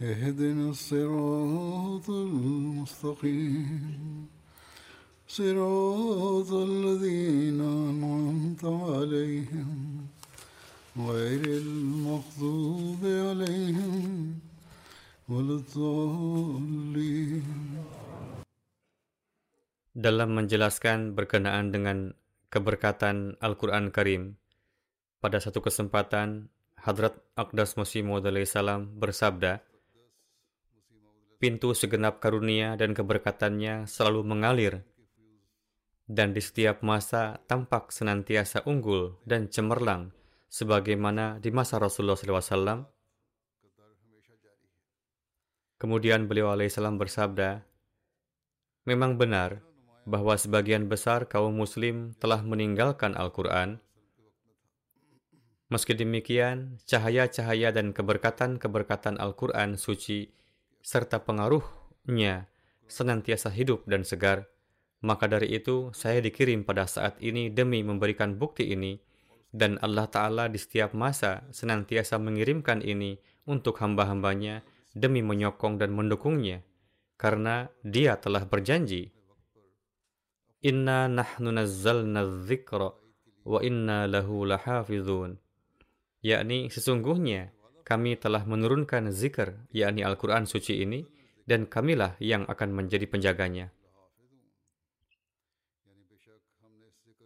اهدنا الصراط المستقيم صراط الذين أنعمت عليهم غير المغضوب عليهم ولا الضالين dalam menjelaskan berkenaan dengan keberkatan Al-Quran Karim. Pada satu kesempatan, Hadrat Aqdas Masih Maud salam bersabda, Pintu segenap karunia dan keberkatannya selalu mengalir, dan di setiap masa tampak senantiasa unggul dan cemerlang, sebagaimana di masa Rasulullah SAW. Kemudian beliau alaihissalam bersabda, Memang benar bahwa sebagian besar kaum muslim telah meninggalkan Al-Quran. Meski demikian, cahaya-cahaya dan keberkatan-keberkatan Al-Quran suci serta pengaruhnya senantiasa hidup dan segar, maka dari itu saya dikirim pada saat ini demi memberikan bukti ini, dan Allah Ta'ala di setiap masa senantiasa mengirimkan ini untuk hamba-hambanya demi menyokong dan mendukungnya, karena dia telah berjanji, Inna nahnu nazzalna wa inna lahu lahafizun. Yakni sesungguhnya kami telah menurunkan zikr, yakni Al-Quran suci ini, dan kamilah yang akan menjadi penjaganya.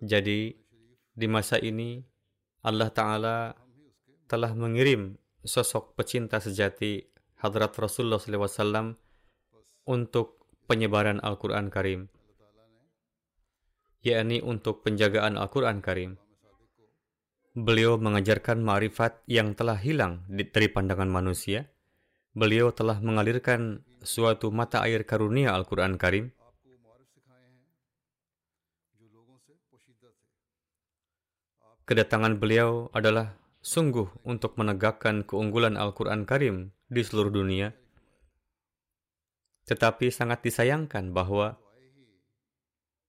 Jadi, di masa ini, Allah Ta'ala telah mengirim sosok pecinta sejati Hadrat Rasulullah SAW untuk penyebaran Al-Quran Karim, yakni untuk penjagaan Al-Quran Karim. Beliau mengajarkan ma'rifat yang telah hilang dari pandangan manusia. Beliau telah mengalirkan suatu mata air karunia Al-Quran Karim. Kedatangan beliau adalah sungguh untuk menegakkan keunggulan Al-Quran Karim di seluruh dunia. Tetapi sangat disayangkan bahwa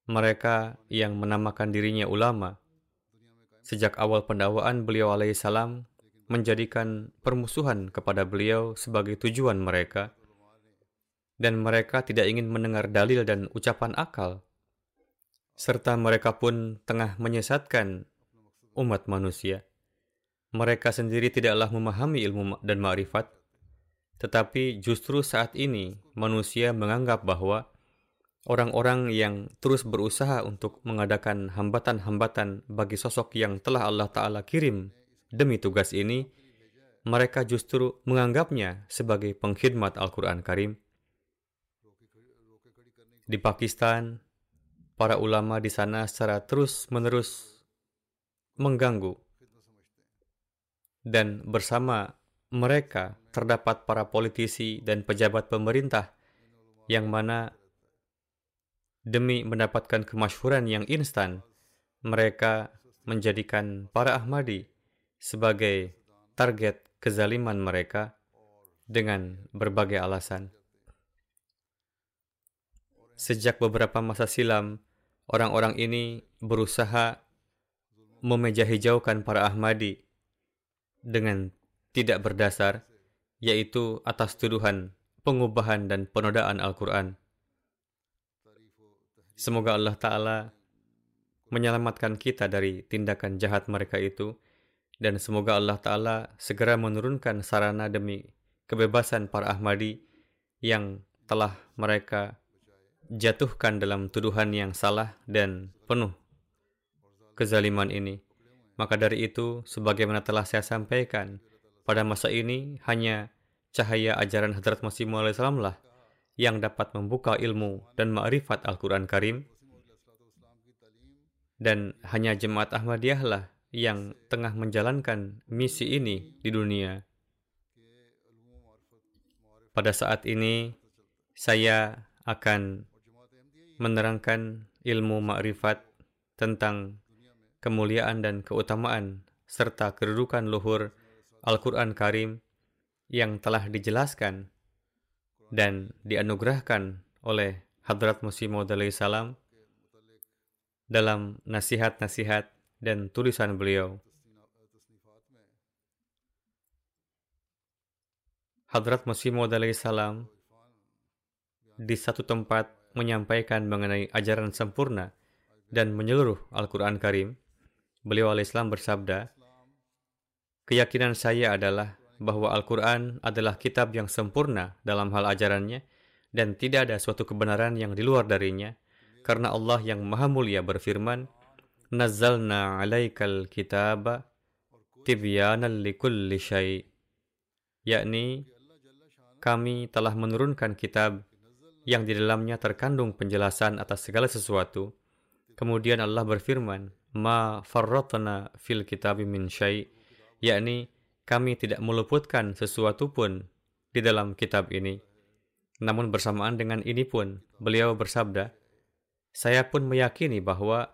mereka yang menamakan dirinya ulama Sejak awal pendakwaan beliau alaihissalam menjadikan permusuhan kepada beliau sebagai tujuan mereka, dan mereka tidak ingin mendengar dalil dan ucapan akal, serta mereka pun tengah menyesatkan umat manusia. Mereka sendiri tidaklah memahami ilmu dan ma'rifat, tetapi justru saat ini manusia menganggap bahwa orang-orang yang terus berusaha untuk mengadakan hambatan-hambatan bagi sosok yang telah Allah Ta'ala kirim demi tugas ini, mereka justru menganggapnya sebagai pengkhidmat Al-Quran Karim. Di Pakistan, para ulama di sana secara terus-menerus mengganggu dan bersama mereka terdapat para politisi dan pejabat pemerintah yang mana Demi mendapatkan kemasyhuran yang instan, mereka menjadikan para Ahmadi sebagai target kezaliman mereka dengan berbagai alasan. Sejak beberapa masa silam, orang-orang ini berusaha memejahijaukan para Ahmadi dengan tidak berdasar, yaitu atas tuduhan pengubahan dan penodaan Al-Quran. Semoga Allah Ta'ala menyelamatkan kita dari tindakan jahat mereka itu, dan semoga Allah Ta'ala segera menurunkan sarana demi kebebasan para Ahmadi yang telah mereka jatuhkan dalam tuduhan yang salah dan penuh kezaliman ini. Maka dari itu, sebagaimana telah saya sampaikan, pada masa ini hanya cahaya ajaran Hadrat Masih Maud lah yang dapat membuka ilmu dan ma'rifat Al-Quran Karim dan hanya jemaat Ahmadiyah lah yang tengah menjalankan misi ini di dunia. Pada saat ini, saya akan menerangkan ilmu makrifat tentang kemuliaan dan keutamaan serta kedudukan luhur Al-Quran Karim yang telah dijelaskan dan dianugerahkan oleh Hadrat Musi Maud salam dalam nasihat-nasihat dan tulisan beliau. Hadrat Musi Maud salam di satu tempat menyampaikan mengenai ajaran sempurna dan menyeluruh Al-Quran Karim, beliau Islam bersabda, Keyakinan saya adalah bahwa Al-Quran adalah kitab yang sempurna dalam hal ajarannya dan tidak ada suatu kebenaran yang di luar darinya, karena Allah yang maha mulia berfirman, Nazzalna alaikal kitaba tibyanan likulli syai' yakni kami telah menurunkan kitab yang di dalamnya terkandung penjelasan atas segala sesuatu. Kemudian Allah berfirman, Ma farratna fil kitabi min syai' yakni kami tidak meluputkan sesuatu pun di dalam kitab ini. Namun bersamaan dengan ini pun, beliau bersabda, saya pun meyakini bahwa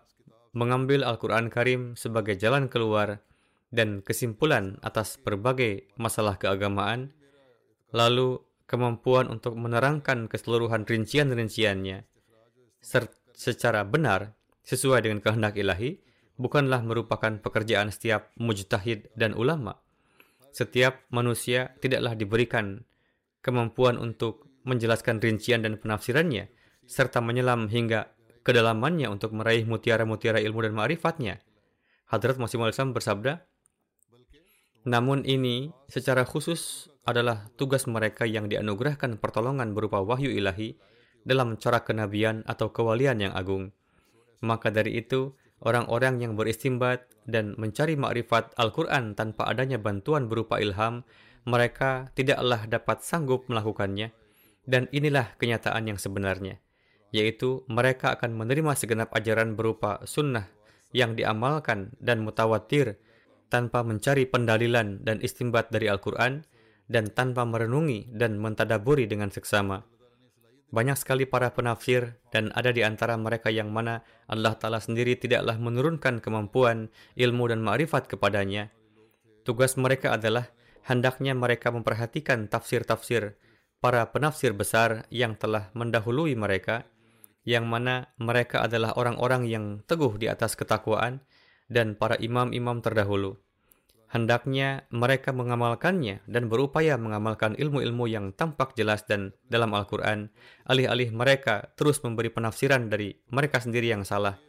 mengambil Al-Quran Karim sebagai jalan keluar dan kesimpulan atas berbagai masalah keagamaan, lalu kemampuan untuk menerangkan keseluruhan rincian-rinciannya secara benar sesuai dengan kehendak ilahi bukanlah merupakan pekerjaan setiap mujtahid dan ulama. Setiap manusia tidaklah diberikan kemampuan untuk menjelaskan rincian dan penafsirannya serta menyelam hingga kedalamannya untuk meraih mutiara-mutiara ilmu dan ma'rifatnya. Hadrat Masih Maulid bersabda, namun ini secara khusus adalah tugas mereka yang dianugerahkan pertolongan berupa wahyu ilahi dalam cara kenabian atau kewalian yang agung. Maka dari itu, orang-orang yang beristimbat dan mencari makrifat Al-Quran tanpa adanya bantuan berupa ilham, mereka tidaklah dapat sanggup melakukannya. Dan inilah kenyataan yang sebenarnya, yaitu mereka akan menerima segenap ajaran berupa sunnah yang diamalkan dan mutawatir tanpa mencari pendalilan dan istimbat dari Al-Quran, dan tanpa merenungi dan mentadaburi dengan seksama. Banyak sekali para penafsir dan ada di antara mereka yang mana Allah Ta'ala sendiri tidaklah menurunkan kemampuan, ilmu dan ma'rifat kepadanya. Tugas mereka adalah hendaknya mereka memperhatikan tafsir-tafsir para penafsir besar yang telah mendahului mereka, yang mana mereka adalah orang-orang yang teguh di atas ketakwaan dan para imam-imam terdahulu hendaknya mereka mengamalkannya dan berupaya mengamalkan ilmu-ilmu yang tampak jelas dan dalam Al-Quran, alih-alih mereka terus memberi penafsiran dari mereka sendiri yang salah.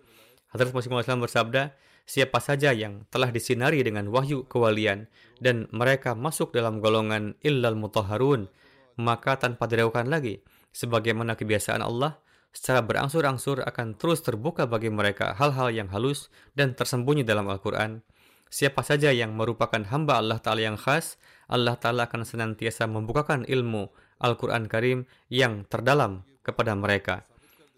Hadrat Muhammad SAW bersabda, siapa saja yang telah disinari dengan wahyu kewalian dan mereka masuk dalam golongan illal mutahharun, maka tanpa diragukan lagi, sebagaimana kebiasaan Allah, secara berangsur-angsur akan terus terbuka bagi mereka hal-hal yang halus dan tersembunyi dalam Al-Quran Siapa saja yang merupakan hamba Allah Ta'ala yang khas, Allah Ta'ala akan senantiasa membukakan ilmu Al-Quran Karim yang terdalam kepada mereka.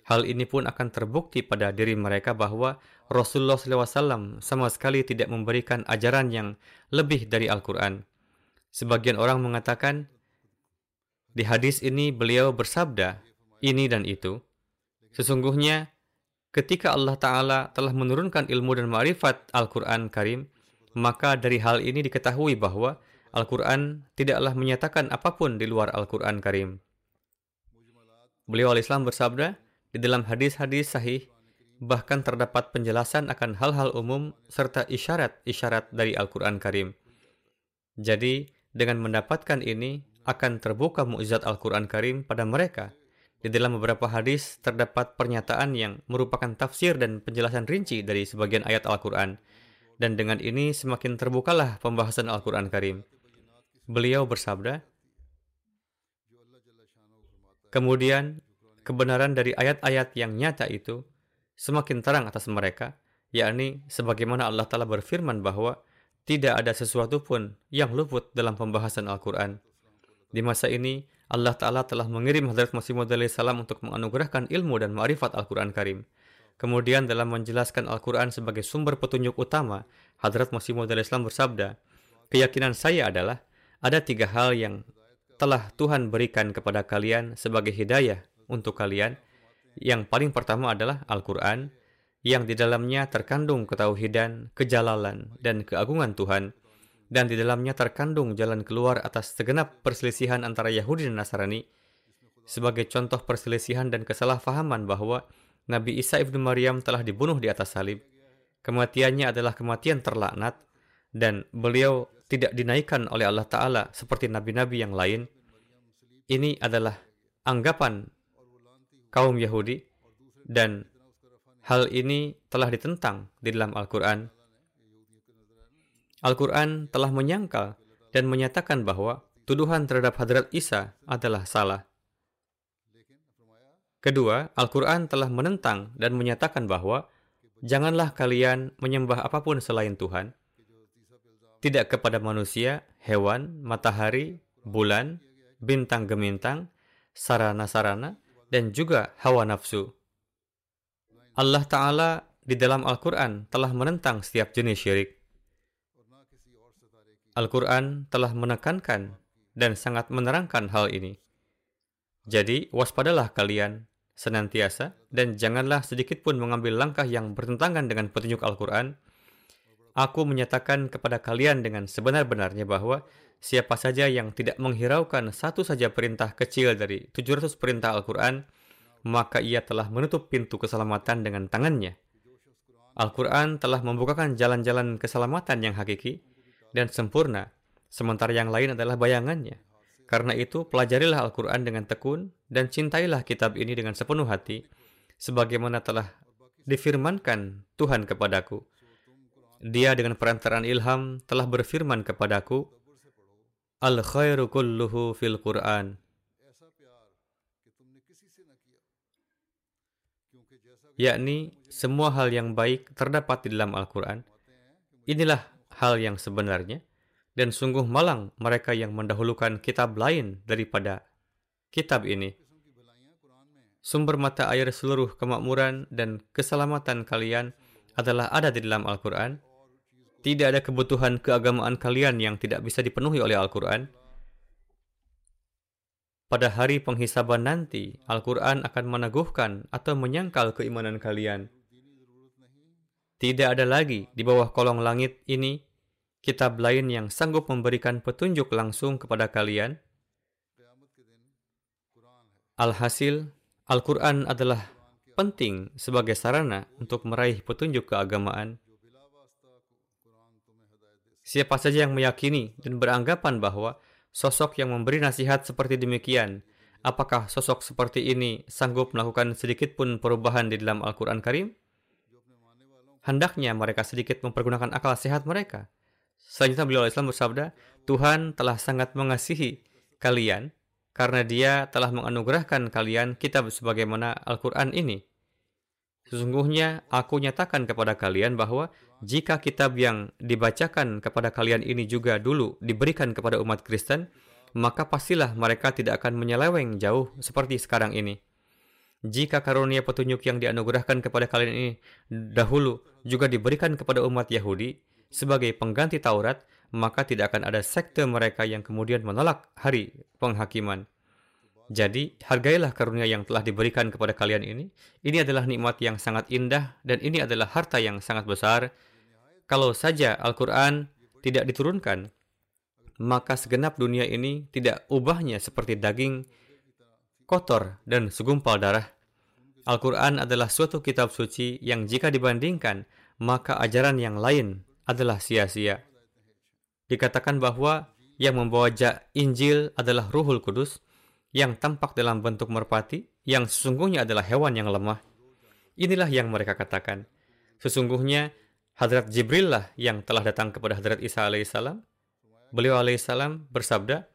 Hal ini pun akan terbukti pada diri mereka bahwa Rasulullah SAW sama sekali tidak memberikan ajaran yang lebih dari Al-Quran. Sebagian orang mengatakan, di hadis ini beliau bersabda, ini dan itu. Sesungguhnya, ketika Allah Ta'ala telah menurunkan ilmu dan ma'rifat Al-Quran Karim, maka dari hal ini diketahui bahwa Al-Quran tidaklah menyatakan apa pun di luar Al-Quran Karim. Beliau al-Islam bersabda, di dalam hadis-hadis sahih, bahkan terdapat penjelasan akan hal-hal umum serta isyarat-isyarat dari Al-Quran Karim. Jadi, dengan mendapatkan ini, akan terbuka mukjizat Al-Quran Karim pada mereka. Di dalam beberapa hadis, terdapat pernyataan yang merupakan tafsir dan penjelasan rinci dari sebagian ayat Al-Quran dan dengan ini semakin terbukalah pembahasan Al-Quran Karim. Beliau bersabda, Kemudian, kebenaran dari ayat-ayat yang nyata itu semakin terang atas mereka, yakni sebagaimana Allah Ta'ala berfirman bahwa tidak ada sesuatu pun yang luput dalam pembahasan Al-Quran. Di masa ini, Allah Ta'ala telah mengirim Hadrat Masih Maud salam untuk menganugerahkan ilmu dan ma'rifat Al-Quran Karim. Kemudian dalam menjelaskan Al-Quran sebagai sumber petunjuk utama, Hadrat Masih Maud Islam bersabda, Keyakinan saya adalah ada tiga hal yang telah Tuhan berikan kepada kalian sebagai hidayah untuk kalian. Yang paling pertama adalah Al-Quran, yang di dalamnya terkandung ketauhidan, kejalalan, dan keagungan Tuhan, dan di dalamnya terkandung jalan keluar atas segenap perselisihan antara Yahudi dan Nasrani, sebagai contoh perselisihan dan kesalahpahaman bahwa Nabi Isa ibnu Maryam telah dibunuh di atas salib. Kematiannya adalah kematian terlaknat, dan beliau tidak dinaikkan oleh Allah Ta'ala seperti nabi-nabi yang lain, ini adalah anggapan kaum Yahudi dan hal ini telah ditentang di dalam Al-Quran. Al-Quran telah menyangkal dan menyatakan bahwa tuduhan terhadap Hadrat Isa adalah salah. Kedua, Al-Quran telah menentang dan menyatakan bahwa janganlah kalian menyembah apa pun selain Tuhan tidak kepada manusia, hewan, matahari, bulan, bintang gemintang, sarana-sarana, dan juga hawa nafsu. Allah Ta'ala di dalam Al-Quran telah menentang setiap jenis syirik. Al-Quran telah menekankan dan sangat menerangkan hal ini. Jadi, waspadalah kalian senantiasa dan janganlah sedikit pun mengambil langkah yang bertentangan dengan petunjuk Al-Quran Aku menyatakan kepada kalian dengan sebenar-benarnya bahwa siapa saja yang tidak menghiraukan satu saja perintah kecil dari 700 perintah Al-Quran, maka ia telah menutup pintu keselamatan dengan tangannya. Al-Quran telah membukakan jalan-jalan keselamatan yang hakiki dan sempurna, sementara yang lain adalah bayangannya. Karena itu, pelajarilah Al-Quran dengan tekun dan cintailah kitab ini dengan sepenuh hati, sebagaimana telah difirmankan Tuhan kepadaku. Dia dengan perantaraan ilham telah berfirman kepadaku, Al khairu kulluhu fil Quran. Yakni semua hal yang baik terdapat di dalam Al-Quran. Inilah hal yang sebenarnya. Dan sungguh malang mereka yang mendahulukan kitab lain daripada kitab ini. Sumber mata air seluruh kemakmuran dan keselamatan kalian adalah ada di dalam Al-Quran tidak ada kebutuhan keagamaan kalian yang tidak bisa dipenuhi oleh Al-Quran. Pada hari penghisaban nanti, Al-Quran akan meneguhkan atau menyangkal keimanan kalian. Tidak ada lagi di bawah kolong langit ini kitab lain yang sanggup memberikan petunjuk langsung kepada kalian. Alhasil, Al-Quran adalah penting sebagai sarana untuk meraih petunjuk keagamaan. Siapa saja yang meyakini dan beranggapan bahwa sosok yang memberi nasihat seperti demikian, apakah sosok seperti ini sanggup melakukan sedikit pun perubahan di dalam Al-Quran Karim? Hendaknya mereka sedikit mempergunakan akal sehat mereka. Selanjutnya beliau Islam bersabda, Tuhan telah sangat mengasihi kalian karena dia telah menganugerahkan kalian kitab sebagaimana Al-Quran ini. Sesungguhnya aku nyatakan kepada kalian bahwa jika kitab yang dibacakan kepada kalian ini juga dulu diberikan kepada umat Kristen, maka pastilah mereka tidak akan menyeleweng jauh seperti sekarang ini. Jika karunia petunjuk yang dianugerahkan kepada kalian ini dahulu juga diberikan kepada umat Yahudi sebagai pengganti Taurat, maka tidak akan ada sekte mereka yang kemudian menolak hari penghakiman. Jadi, hargailah karunia yang telah diberikan kepada kalian ini. Ini adalah nikmat yang sangat indah dan ini adalah harta yang sangat besar. Kalau saja Al-Quran tidak diturunkan, maka segenap dunia ini tidak ubahnya seperti daging kotor dan segumpal darah. Al-Quran adalah suatu kitab suci yang jika dibandingkan, maka ajaran yang lain adalah sia-sia. Dikatakan bahwa yang membawa Injil adalah Ruhul Kudus, yang tampak dalam bentuk merpati, yang sesungguhnya adalah hewan yang lemah. Inilah yang mereka katakan. Sesungguhnya Hadrat Jibril lah yang telah datang kepada Hadrat Isa alaihissalam. Beliau alaihissalam bersabda,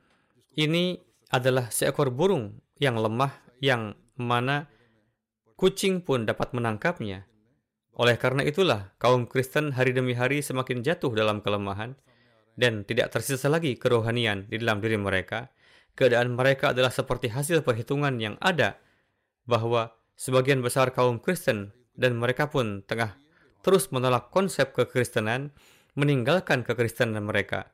ini adalah seekor burung yang lemah yang mana kucing pun dapat menangkapnya. Oleh karena itulah, kaum Kristen hari demi hari semakin jatuh dalam kelemahan dan tidak tersisa lagi kerohanian di dalam diri mereka. Keadaan mereka adalah seperti hasil perhitungan yang ada bahwa sebagian besar kaum Kristen dan mereka pun tengah terus menolak konsep kekristenan, meninggalkan kekristenan mereka.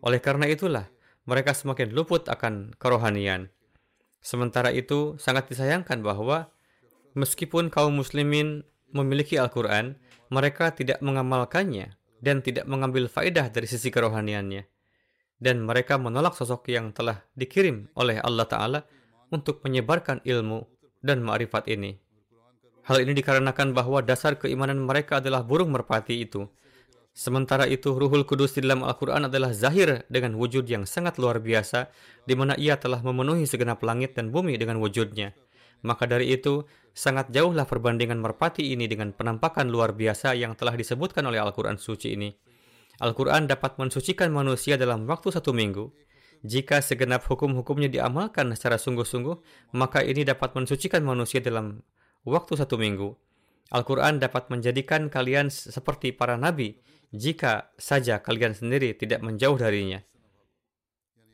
Oleh karena itulah, mereka semakin luput akan kerohanian. Sementara itu, sangat disayangkan bahwa meskipun kaum muslimin memiliki Al-Quran, mereka tidak mengamalkannya dan tidak mengambil faedah dari sisi kerohaniannya. Dan mereka menolak sosok yang telah dikirim oleh Allah Ta'ala untuk menyebarkan ilmu dan ma'rifat ini. Hal ini dikarenakan bahwa dasar keimanan mereka adalah burung merpati itu. Sementara itu, Ruhul Kudus di dalam Al-Quran adalah zahir dengan wujud yang sangat luar biasa, di mana ia telah memenuhi segenap langit dan bumi dengan wujudnya. Maka dari itu, sangat jauhlah perbandingan merpati ini dengan penampakan luar biasa yang telah disebutkan oleh Al-Quran suci ini. Al-Quran dapat mensucikan manusia dalam waktu satu minggu. Jika segenap hukum-hukumnya diamalkan secara sungguh-sungguh, maka ini dapat mensucikan manusia dalam waktu satu minggu. Al-Quran dapat menjadikan kalian seperti para nabi jika saja kalian sendiri tidak menjauh darinya.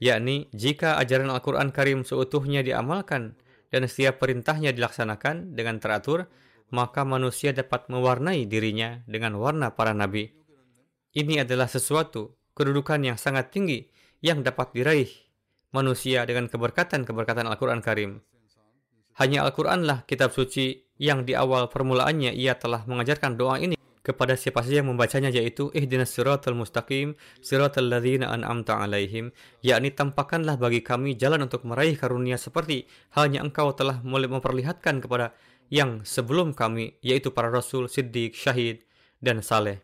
Yakni, jika ajaran Al-Quran Karim seutuhnya diamalkan dan setiap perintahnya dilaksanakan dengan teratur, maka manusia dapat mewarnai dirinya dengan warna para nabi. Ini adalah sesuatu kedudukan yang sangat tinggi yang dapat diraih manusia dengan keberkatan-keberkatan Al-Quran Karim. Hanya Al-Quranlah kitab suci yang di awal permulaannya ia telah mengajarkan doa ini kepada siapa saja yang membacanya yaitu ihdinas siratal mustaqim siratal ladzina an'amta alaihim yakni tampakkanlah bagi kami jalan untuk meraih karunia seperti halnya engkau telah mulai memperlihatkan kepada yang sebelum kami yaitu para rasul siddiq syahid dan saleh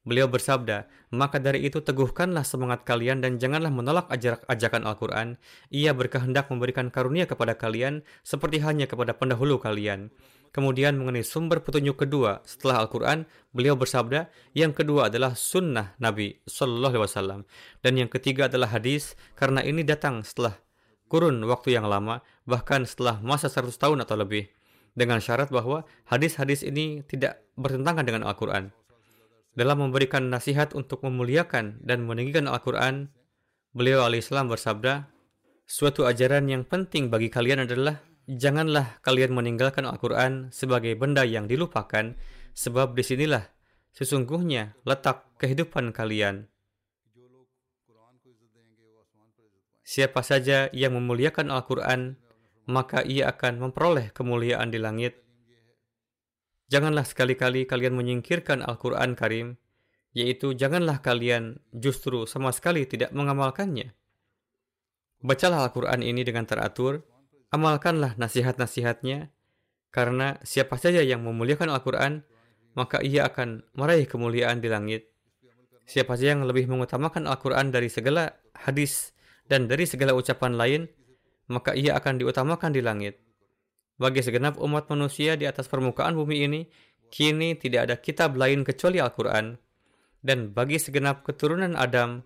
Beliau bersabda, maka dari itu teguhkanlah semangat kalian dan janganlah menolak ajakan Al-Quran. Ia berkehendak memberikan karunia kepada kalian seperti hanya kepada pendahulu kalian. Kemudian mengenai sumber petunjuk kedua setelah Al-Quran, beliau bersabda, yang kedua adalah sunnah Nabi Sallallahu Alaihi Wasallam dan yang ketiga adalah hadis karena ini datang setelah kurun waktu yang lama, bahkan setelah masa 100 tahun atau lebih, dengan syarat bahwa hadis-hadis ini tidak bertentangan dengan Al-Quran. Dalam memberikan nasihat untuk memuliakan dan meninggikan Al-Quran, beliau alaihissalam bersabda, suatu ajaran yang penting bagi kalian adalah janganlah kalian meninggalkan Al-Quran sebagai benda yang dilupakan, sebab di sinilah sesungguhnya letak kehidupan kalian. Siapa saja yang memuliakan Al-Quran, maka ia akan memperoleh kemuliaan di langit. Janganlah sekali-kali kalian menyingkirkan Al-Quran Karim, yaitu janganlah kalian justru sama sekali tidak mengamalkannya. Bacalah Al-Quran ini dengan teratur, amalkanlah nasihat-nasihatnya, karena siapa saja yang memuliakan Al-Quran, maka ia akan meraih kemuliaan di langit. Siapa saja yang lebih mengutamakan Al-Quran dari segala hadis dan dari segala ucapan lain, maka ia akan diutamakan di langit. Bagi segenap umat manusia di atas permukaan bumi ini, kini tidak ada kitab lain kecuali Al-Quran. Dan bagi segenap keturunan Adam,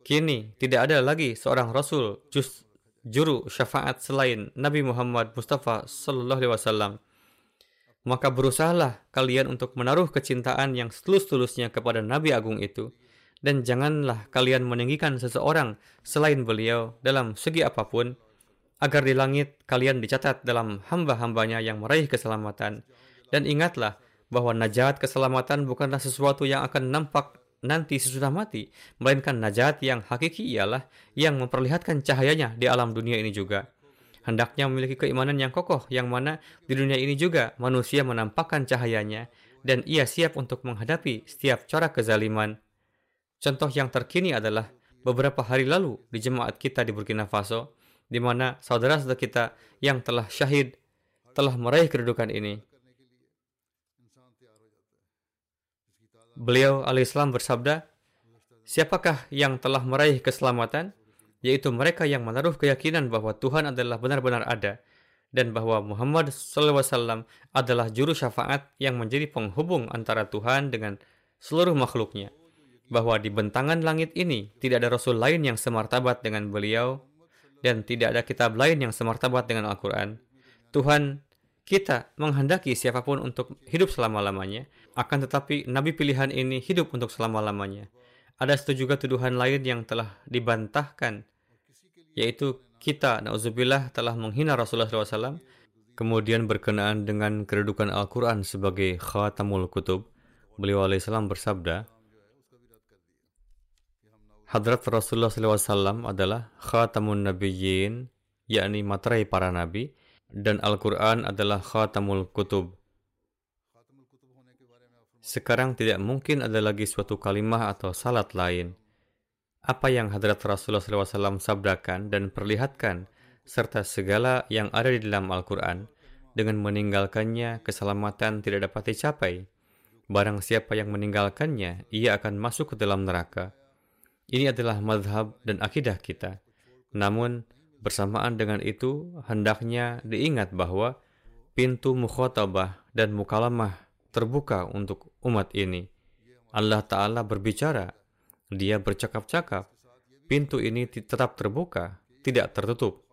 kini tidak ada lagi seorang Rasul, just juru syafaat selain Nabi Muhammad Mustafa Sallallahu Alaihi Wasallam. Maka berusahalah kalian untuk menaruh kecintaan yang setulus-tulusnya kepada Nabi Agung itu, dan janganlah kalian meninggikan seseorang selain beliau dalam segi apa pun, agar di langit kalian dicatat dalam hamba-hambanya yang meraih keselamatan. Dan ingatlah bahwa najat keselamatan bukanlah sesuatu yang akan nampak nanti sesudah mati, melainkan najat yang hakiki ialah yang memperlihatkan cahayanya di alam dunia ini juga. Hendaknya memiliki keimanan yang kokoh, yang mana di dunia ini juga manusia menampakkan cahayanya, dan ia siap untuk menghadapi setiap cara kezaliman. Contoh yang terkini adalah beberapa hari lalu di jemaat kita di Burkina Faso, di mana saudara-saudara kita yang telah syahid telah meraih kedudukan ini. Beliau alaihissalam bersabda, Siapakah yang telah meraih keselamatan? Yaitu mereka yang menaruh keyakinan bahwa Tuhan adalah benar-benar ada dan bahwa Muhammad SAW adalah juru syafaat yang menjadi penghubung antara Tuhan dengan seluruh makhluknya. Bahwa di bentangan langit ini tidak ada rasul lain yang semartabat dengan beliau dan tidak ada kitab lain yang semartabat dengan Al-Quran. Tuhan kita menghendaki siapa pun untuk hidup selama-lamanya, akan tetapi nabi pilihan ini hidup untuk selama-lamanya. Ada satu juga tuduhan lain yang telah dibantahkan, yaitu kita, na'udzubillah, telah menghina Rasulullah SAW, kemudian berkenaan dengan kedudukan Al-Quran sebagai khatamul kutub. Beliau alaihissalam bersabda, Hadrat Rasulullah SAW adalah khatamun nabiyyin, yakni materai para nabi, dan Al-Quran adalah khatamul kutub. Sekarang tidak mungkin ada lagi suatu kalimah atau salat lain. Apa yang hadrat Rasulullah SAW sabdakan dan perlihatkan, serta segala yang ada di dalam Al-Quran, dengan meninggalkannya keselamatan tidak dapat dicapai. Barang siapa yang meninggalkannya, ia akan masuk ke dalam neraka. Ini adalah madhab dan akidah kita. Namun, Bersamaan dengan itu, hendaknya diingat bahwa pintu mukhotabah dan mukalamah terbuka untuk umat ini. Allah Ta'ala berbicara, dia bercakap-cakap. Pintu ini tetap terbuka, tidak tertutup.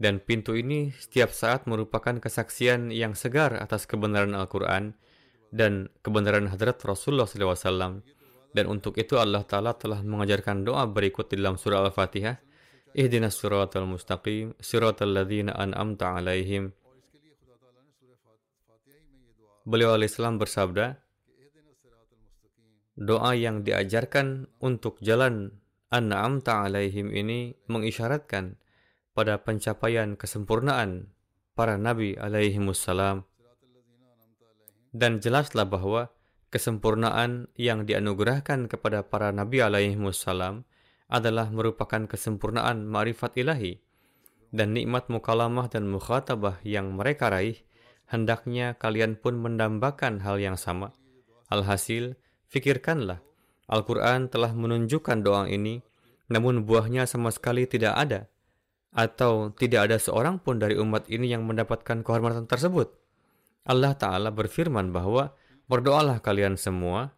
Dan pintu ini setiap saat merupakan kesaksian yang segar atas kebenaran Al-Quran dan kebenaran hadrat Rasulullah SAW. Dan untuk itu Allah Ta'ala telah mengajarkan doa berikut di dalam surah Al-Fatihah. Ihdinas siratal mustaqim, siratal ladzina an'amta alaihim. Beliau alaihissalam bersabda, doa yang diajarkan untuk jalan an'amta alaihim ini mengisyaratkan pada pencapaian kesempurnaan para nabi alaihimussalam. Dan jelaslah bahwa kesempurnaan yang dianugerahkan kepada para nabi alaihimussalam adalah merupakan kesempurnaan ma'rifat ilahi dan nikmat mukalamah dan mukhatabah yang mereka raih, hendaknya kalian pun mendambakan hal yang sama. Alhasil, fikirkanlah, Al-Quran telah menunjukkan doa ini, namun buahnya sama sekali tidak ada, atau tidak ada seorang pun dari umat ini yang mendapatkan kehormatan tersebut. Allah Ta'ala berfirman bahwa, berdoalah kalian semua,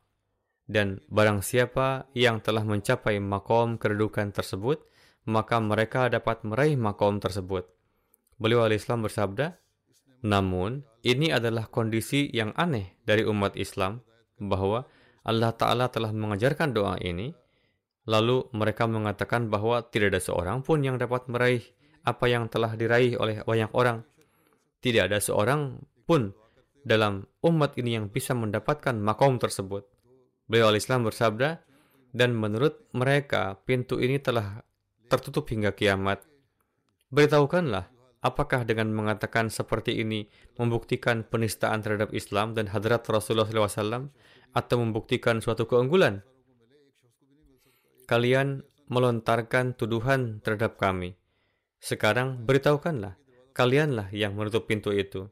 dan barang siapa yang telah mencapai makom kedudukan tersebut, maka mereka dapat meraih makom tersebut. Beliau al-Islam bersabda, namun ini adalah kondisi yang aneh dari umat Islam bahwa Allah Ta'ala telah mengajarkan doa ini, lalu mereka mengatakan bahwa tidak ada seorang pun yang dapat meraih apa yang telah diraih oleh banyak orang. Tidak ada seorang pun dalam umat ini yang bisa mendapatkan makom tersebut. Beliau al-Islam bersabda, dan menurut mereka pintu ini telah tertutup hingga kiamat. Beritahukanlah, apakah dengan mengatakan seperti ini membuktikan penistaan terhadap Islam dan hadrat Rasulullah SAW atau membuktikan suatu keunggulan? Kalian melontarkan tuduhan terhadap kami. Sekarang beritahukanlah, kalianlah yang menutup pintu itu.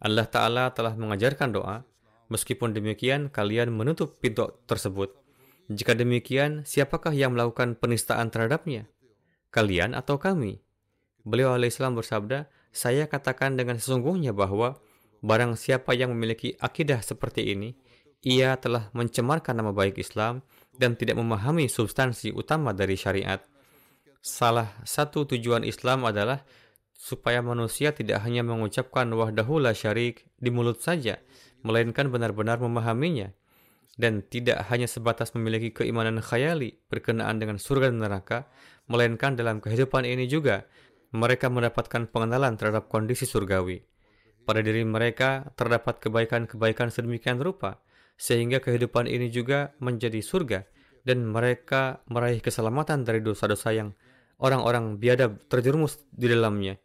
Allah Ta'ala telah mengajarkan doa, Meskipun demikian, kalian menutup pintu tersebut. Jika demikian, siapakah yang melakukan penistaan terhadapnya? Kalian atau kami? Beliau alaihissalam bersabda, saya katakan dengan sesungguhnya bahwa barang siapa yang memiliki akidah seperti ini, ia telah mencemarkan nama baik Islam dan tidak memahami substansi utama dari syariat. Salah satu tujuan Islam adalah supaya manusia tidak hanya mengucapkan wahdahu la syarik di mulut saja, melainkan benar-benar memahaminya dan tidak hanya sebatas memiliki keimanan khayali berkenaan dengan surga dan neraka, melainkan dalam kehidupan ini juga mereka mendapatkan pengenalan terhadap kondisi surgawi. Pada diri mereka terdapat kebaikan-kebaikan sedemikian rupa, sehingga kehidupan ini juga menjadi surga, dan mereka meraih keselamatan dari dosa-dosa yang orang-orang biadab terjerumus di dalamnya.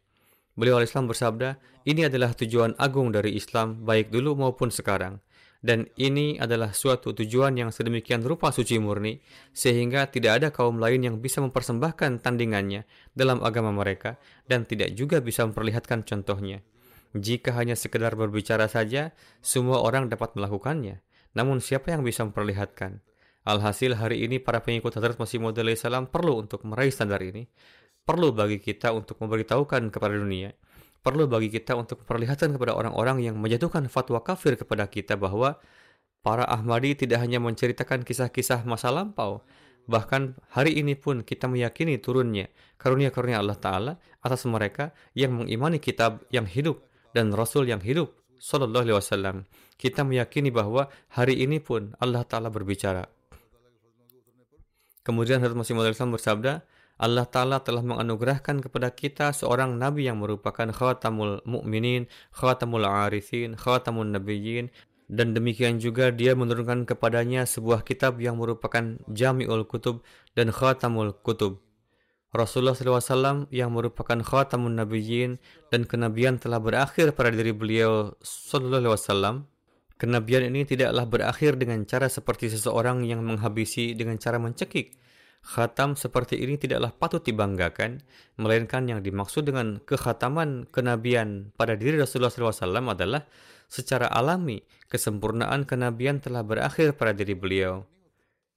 Beliau Islam bersabda, ini adalah tujuan agung dari Islam baik dulu maupun sekarang. Dan ini adalah suatu tujuan yang sedemikian rupa suci murni, sehingga tidak ada kaum lain yang bisa mempersembahkan tandingannya dalam agama mereka, dan tidak juga bisa memperlihatkan contohnya. Jika hanya sekedar berbicara saja, semua orang dapat melakukannya. Namun siapa yang bisa memperlihatkan? Alhasil hari ini para pengikut Hadrat Masih Maud salam perlu untuk meraih standar ini perlu bagi kita untuk memberitahukan kepada dunia, perlu bagi kita untuk memperlihatkan kepada orang-orang yang menjatuhkan fatwa kafir kepada kita bahwa para Ahmadi tidak hanya menceritakan kisah-kisah masa lampau, bahkan hari ini pun kita meyakini turunnya karunia-karunia Allah Ta'ala atas mereka yang mengimani kitab yang hidup dan Rasul yang hidup Sallallahu Alaihi Wasallam. Kita meyakini bahwa hari ini pun Allah Ta'ala berbicara. Kemudian Hazrat Masih Islam bersabda, Allah Ta'ala telah menganugerahkan kepada kita seorang Nabi yang merupakan khatamul mu'minin, khatamul arifin, khatamul nabiyyin, dan demikian juga dia menurunkan kepadanya sebuah kitab yang merupakan jami'ul kutub dan khatamul kutub. Rasulullah SAW yang merupakan khatamun nabiyyin dan kenabian telah berakhir pada diri beliau Wasallam. Kenabian ini tidaklah berakhir dengan cara seperti seseorang yang menghabisi dengan cara mencekik, Khatam seperti ini tidaklah patut dibanggakan, melainkan yang dimaksud dengan kekhataman kenabian pada diri Rasulullah SAW adalah secara alami kesempurnaan kenabian telah berakhir pada diri beliau,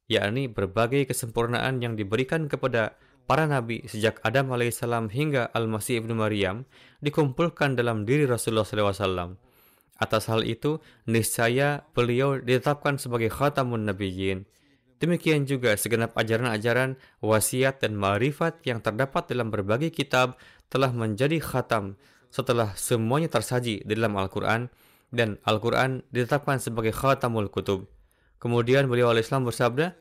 yakni berbagai kesempurnaan yang diberikan kepada para nabi sejak Adam alaihissalam hingga Al-Masih ibnu Maryam dikumpulkan dalam diri Rasulullah SAW. Atas hal itu, niscaya beliau ditetapkan sebagai khatamun nabiyyin, Demikian juga segenap ajaran-ajaran, wasiat dan marifat yang terdapat dalam berbagai kitab telah menjadi khatam setelah semuanya tersaji di dalam Al-Quran dan Al-Quran ditetapkan sebagai khatamul kutub. Kemudian beliau al-Islam bersabda,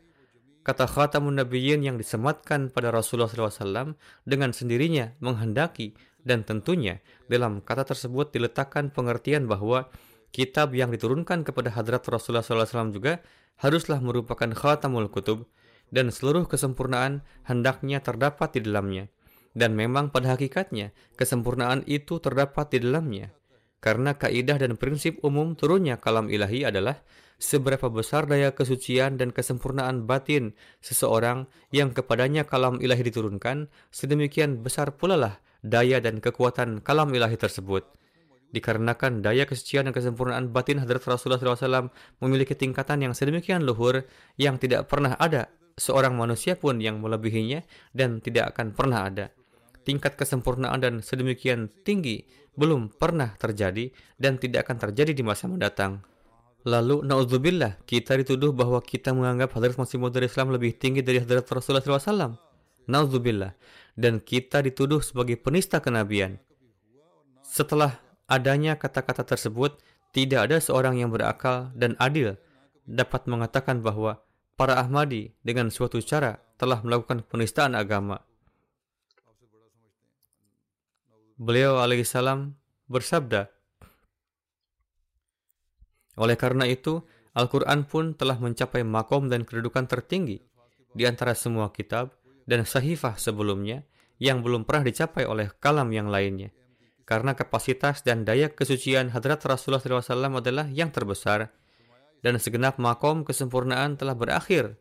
kata khatamun nabiyyin yang disematkan pada Rasulullah SAW dengan sendirinya menghendaki dan tentunya dalam kata tersebut diletakkan pengertian bahwa kitab yang diturunkan kepada hadrat Rasulullah SAW juga haruslah merupakan khatamul kutub dan seluruh kesempurnaan hendaknya terdapat di dalamnya. Dan memang pada hakikatnya, kesempurnaan itu terdapat di dalamnya. Karena kaidah dan prinsip umum turunnya kalam ilahi adalah seberapa besar daya kesucian dan kesempurnaan batin seseorang yang kepadanya kalam ilahi diturunkan, sedemikian besar pula lah daya dan kekuatan kalam ilahi tersebut dikarenakan daya kesucian dan kesempurnaan batin Hadrat Rasulullah SAW memiliki tingkatan yang sedemikian luhur yang tidak pernah ada seorang manusia pun yang melebihinya dan tidak akan pernah ada. Tingkat kesempurnaan dan sedemikian tinggi belum pernah terjadi dan tidak akan terjadi di masa mendatang. Lalu, na'udzubillah, kita dituduh bahwa kita menganggap Hadrat Masih Maud Islam lebih tinggi dari Hadrat Rasulullah SAW. Na'udzubillah. Dan kita dituduh sebagai penista kenabian. Setelah adanya kata-kata tersebut, tidak ada seorang yang berakal dan adil dapat mengatakan bahwa para Ahmadi dengan suatu cara telah melakukan penistaan agama. Beliau alaihissalam bersabda, oleh karena itu, Al-Quran pun telah mencapai makom dan kedudukan tertinggi di antara semua kitab dan sahifah sebelumnya yang belum pernah dicapai oleh kalam yang lainnya karena kapasitas dan daya kesucian hadrat Rasulullah SAW adalah yang terbesar. Dan segenap makom kesempurnaan telah berakhir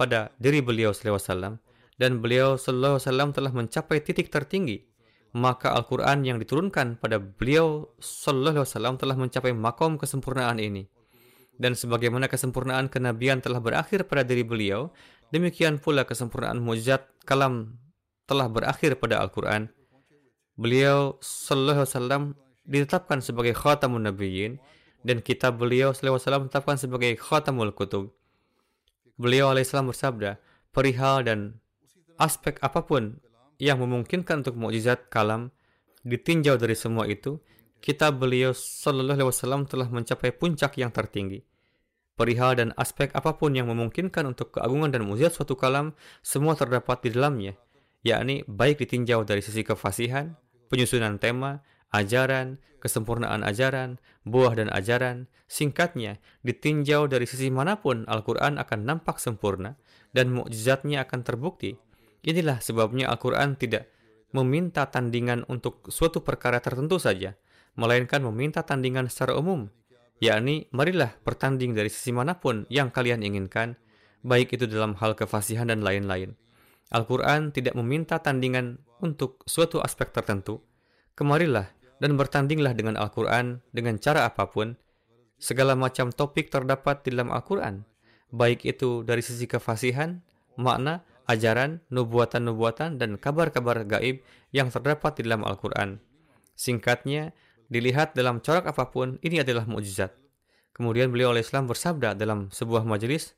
pada diri beliau SAW dan beliau SAW telah mencapai titik tertinggi. Maka Al-Quran yang diturunkan pada beliau SAW telah mencapai makom kesempurnaan ini. Dan sebagaimana kesempurnaan kenabian telah berakhir pada diri beliau demikian pula kesempurnaan mujizat kalam telah berakhir pada Al-Quran beliau sallallahu alaihi wasallam ditetapkan sebagai khatamun nabiyyin dan kitab beliau sallallahu alaihi wasallam ditetapkan sebagai khatamul kutub. Beliau alaihissalam bersabda, perihal dan aspek apa pun yang memungkinkan untuk mukjizat kalam ditinjau dari semua itu, kitab beliau sallallahu alaihi wasallam telah mencapai puncak yang tertinggi. Perihal dan aspek apa pun yang memungkinkan untuk keagungan dan mukjizat suatu kalam, semua terdapat di dalamnya, yakni baik ditinjau dari sisi kefasihan, penyusunan tema, ajaran, kesempurnaan ajaran, buah dan ajaran, singkatnya, ditinjau dari sisi mana pun Al-Quran akan nampak sempurna dan mukjizatnya akan terbukti. Inilah sebabnya Al-Quran tidak meminta tandingan untuk suatu perkara tertentu saja, melainkan meminta tandingan secara umum, yakni marilah bertanding dari sisi mana pun yang kalian inginkan, baik itu dalam hal kefasihan dan lain-lain. Al-Quran tidak meminta tandingan untuk suatu aspek tertentu. Kemarilah dan bertandinglah dengan Al-Quran dengan cara apa pun. Segala macam topik terdapat di dalam Al-Quran, baik itu dari sisi kefasihan, makna, ajaran, nubuatan-nubuatan, dan kabar-kabar gaib yang terdapat di dalam Al-Quran. Singkatnya, dilihat dalam corak apa pun, ini adalah mukjizat. Kemudian beliau oleh Islam bersabda dalam sebuah majelis,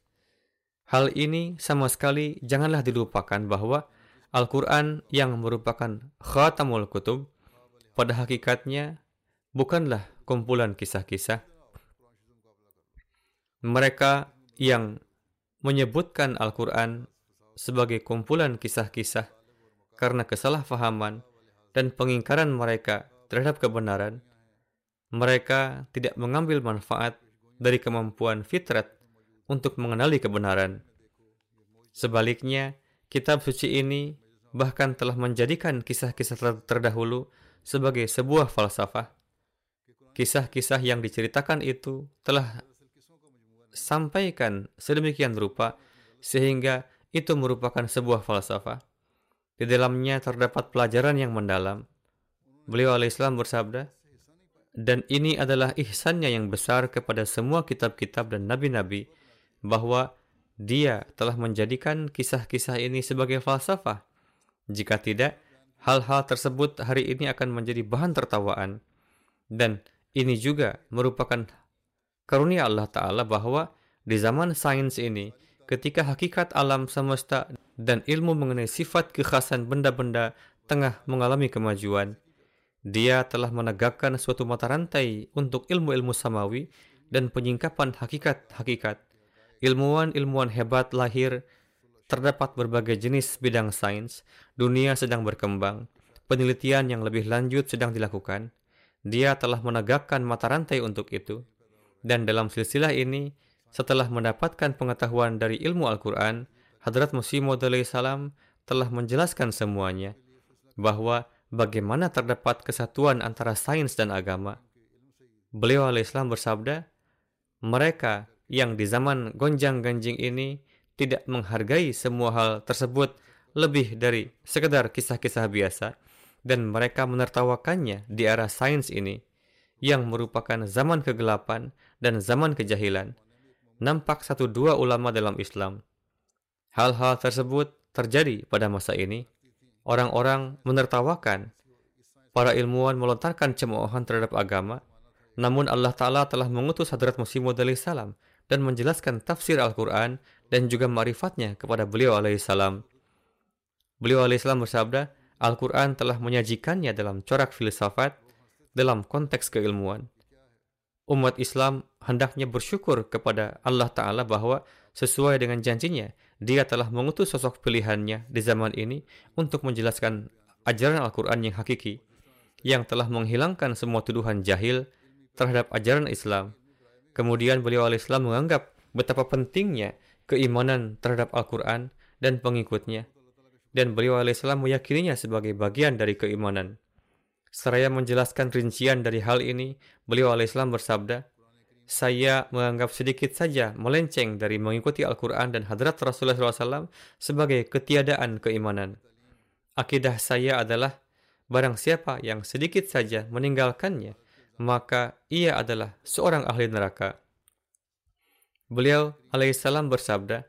Hal ini sama sekali janganlah dilupakan bahwa Al-Quran yang merupakan khatamul kutub pada hakikatnya bukanlah kumpulan kisah-kisah. Mereka yang menyebutkan Al-Quran sebagai kumpulan kisah-kisah karena kesalahpahaman dan pengingkaran mereka terhadap kebenaran, mereka tidak mengambil manfaat dari kemampuan fitrat untuk mengenali kebenaran. Sebaliknya, kitab suci ini bahkan telah menjadikan kisah-kisah terdahulu sebagai sebuah falsafah. Kisah-kisah yang diceritakan itu telah sampaikan sedemikian rupa sehingga itu merupakan sebuah falsafah. Di dalamnya terdapat pelajaran yang mendalam. Beliau alaihissalam bersabda, dan ini adalah ihsannya yang besar kepada semua kitab-kitab dan nabi-nabi, bahwa dia telah menjadikan kisah-kisah ini sebagai falsafah. Jika tidak, hal-hal tersebut hari ini akan menjadi bahan tertawaan. Dan ini juga merupakan karunia Allah Ta'ala bahwa di zaman sains ini, ketika hakikat alam semesta dan ilmu mengenai sifat kekhasan benda-benda tengah mengalami kemajuan, dia telah menegakkan suatu mata rantai untuk ilmu-ilmu samawi dan penyingkapan hakikat-hakikat. Ilmuwan-ilmuwan hebat lahir, terdapat berbagai jenis bidang sains, dunia sedang berkembang, penelitian yang lebih lanjut sedang dilakukan. Dia telah menegakkan mata rantai untuk itu. Dan dalam silsilah ini, setelah mendapatkan pengetahuan dari ilmu Al-Quran, Hadrat Musi Maud salam telah menjelaskan semuanya, bahwa bagaimana terdapat kesatuan antara sains dan agama. Beliau alaihissalam bersabda, mereka yang di zaman gonjang-ganjing ini tidak menghargai semua hal tersebut lebih dari sekedar kisah-kisah biasa, dan mereka menertawakannya di arah sains ini, yang merupakan zaman kegelapan dan zaman kejahilan nampak satu dua ulama dalam Islam. Hal-hal tersebut terjadi pada masa ini. Orang-orang menertawakan. Para ilmuwan melontarkan cemoohan terhadap agama. Namun Allah Ta'ala telah mengutus Hadrat Musi Maud salam dan menjelaskan tafsir Al-Quran dan juga marifatnya kepada beliau alaihissalam. Beliau alaihissalam bersabda, Al-Quran telah menyajikannya dalam corak filsafat dalam konteks keilmuan umat Islam hendaknya bersyukur kepada Allah Ta'ala bahwa sesuai dengan janjinya, dia telah mengutus sosok pilihannya di zaman ini untuk menjelaskan ajaran Al-Quran yang hakiki, yang telah menghilangkan semua tuduhan jahil terhadap ajaran Islam. Kemudian beliau al-Islam menganggap betapa pentingnya keimanan terhadap Al-Quran dan pengikutnya. Dan beliau al-Islam meyakininya sebagai bagian dari keimanan. Seraya menjelaskan rincian dari hal ini, beliau alaihissalam bersabda, saya menganggap sedikit saja melenceng dari mengikuti Al-Quran dan hadrat Rasulullah SAW sebagai ketiadaan keimanan. Akidah saya adalah, barang siapa yang sedikit saja meninggalkannya, maka ia adalah seorang ahli neraka. Beliau alaihissalam bersabda,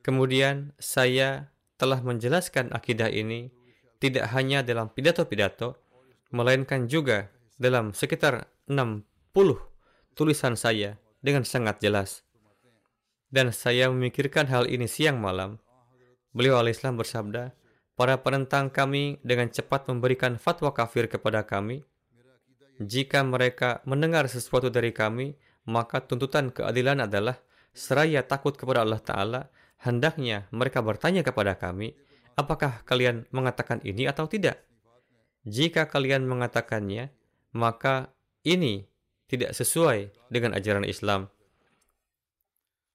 Kemudian saya telah menjelaskan akidah ini tidak hanya dalam pidato-pidato, melainkan juga dalam sekitar 60 tulisan saya dengan sangat jelas. Dan saya memikirkan hal ini siang malam. Beliau alaihissalam bersabda, para penentang kami dengan cepat memberikan fatwa kafir kepada kami. Jika mereka mendengar sesuatu dari kami, maka tuntutan keadilan adalah seraya takut kepada Allah Ta'ala, hendaknya mereka bertanya kepada kami, apakah kalian mengatakan ini atau tidak? Jika kalian mengatakannya, maka ini tidak sesuai dengan ajaran Islam.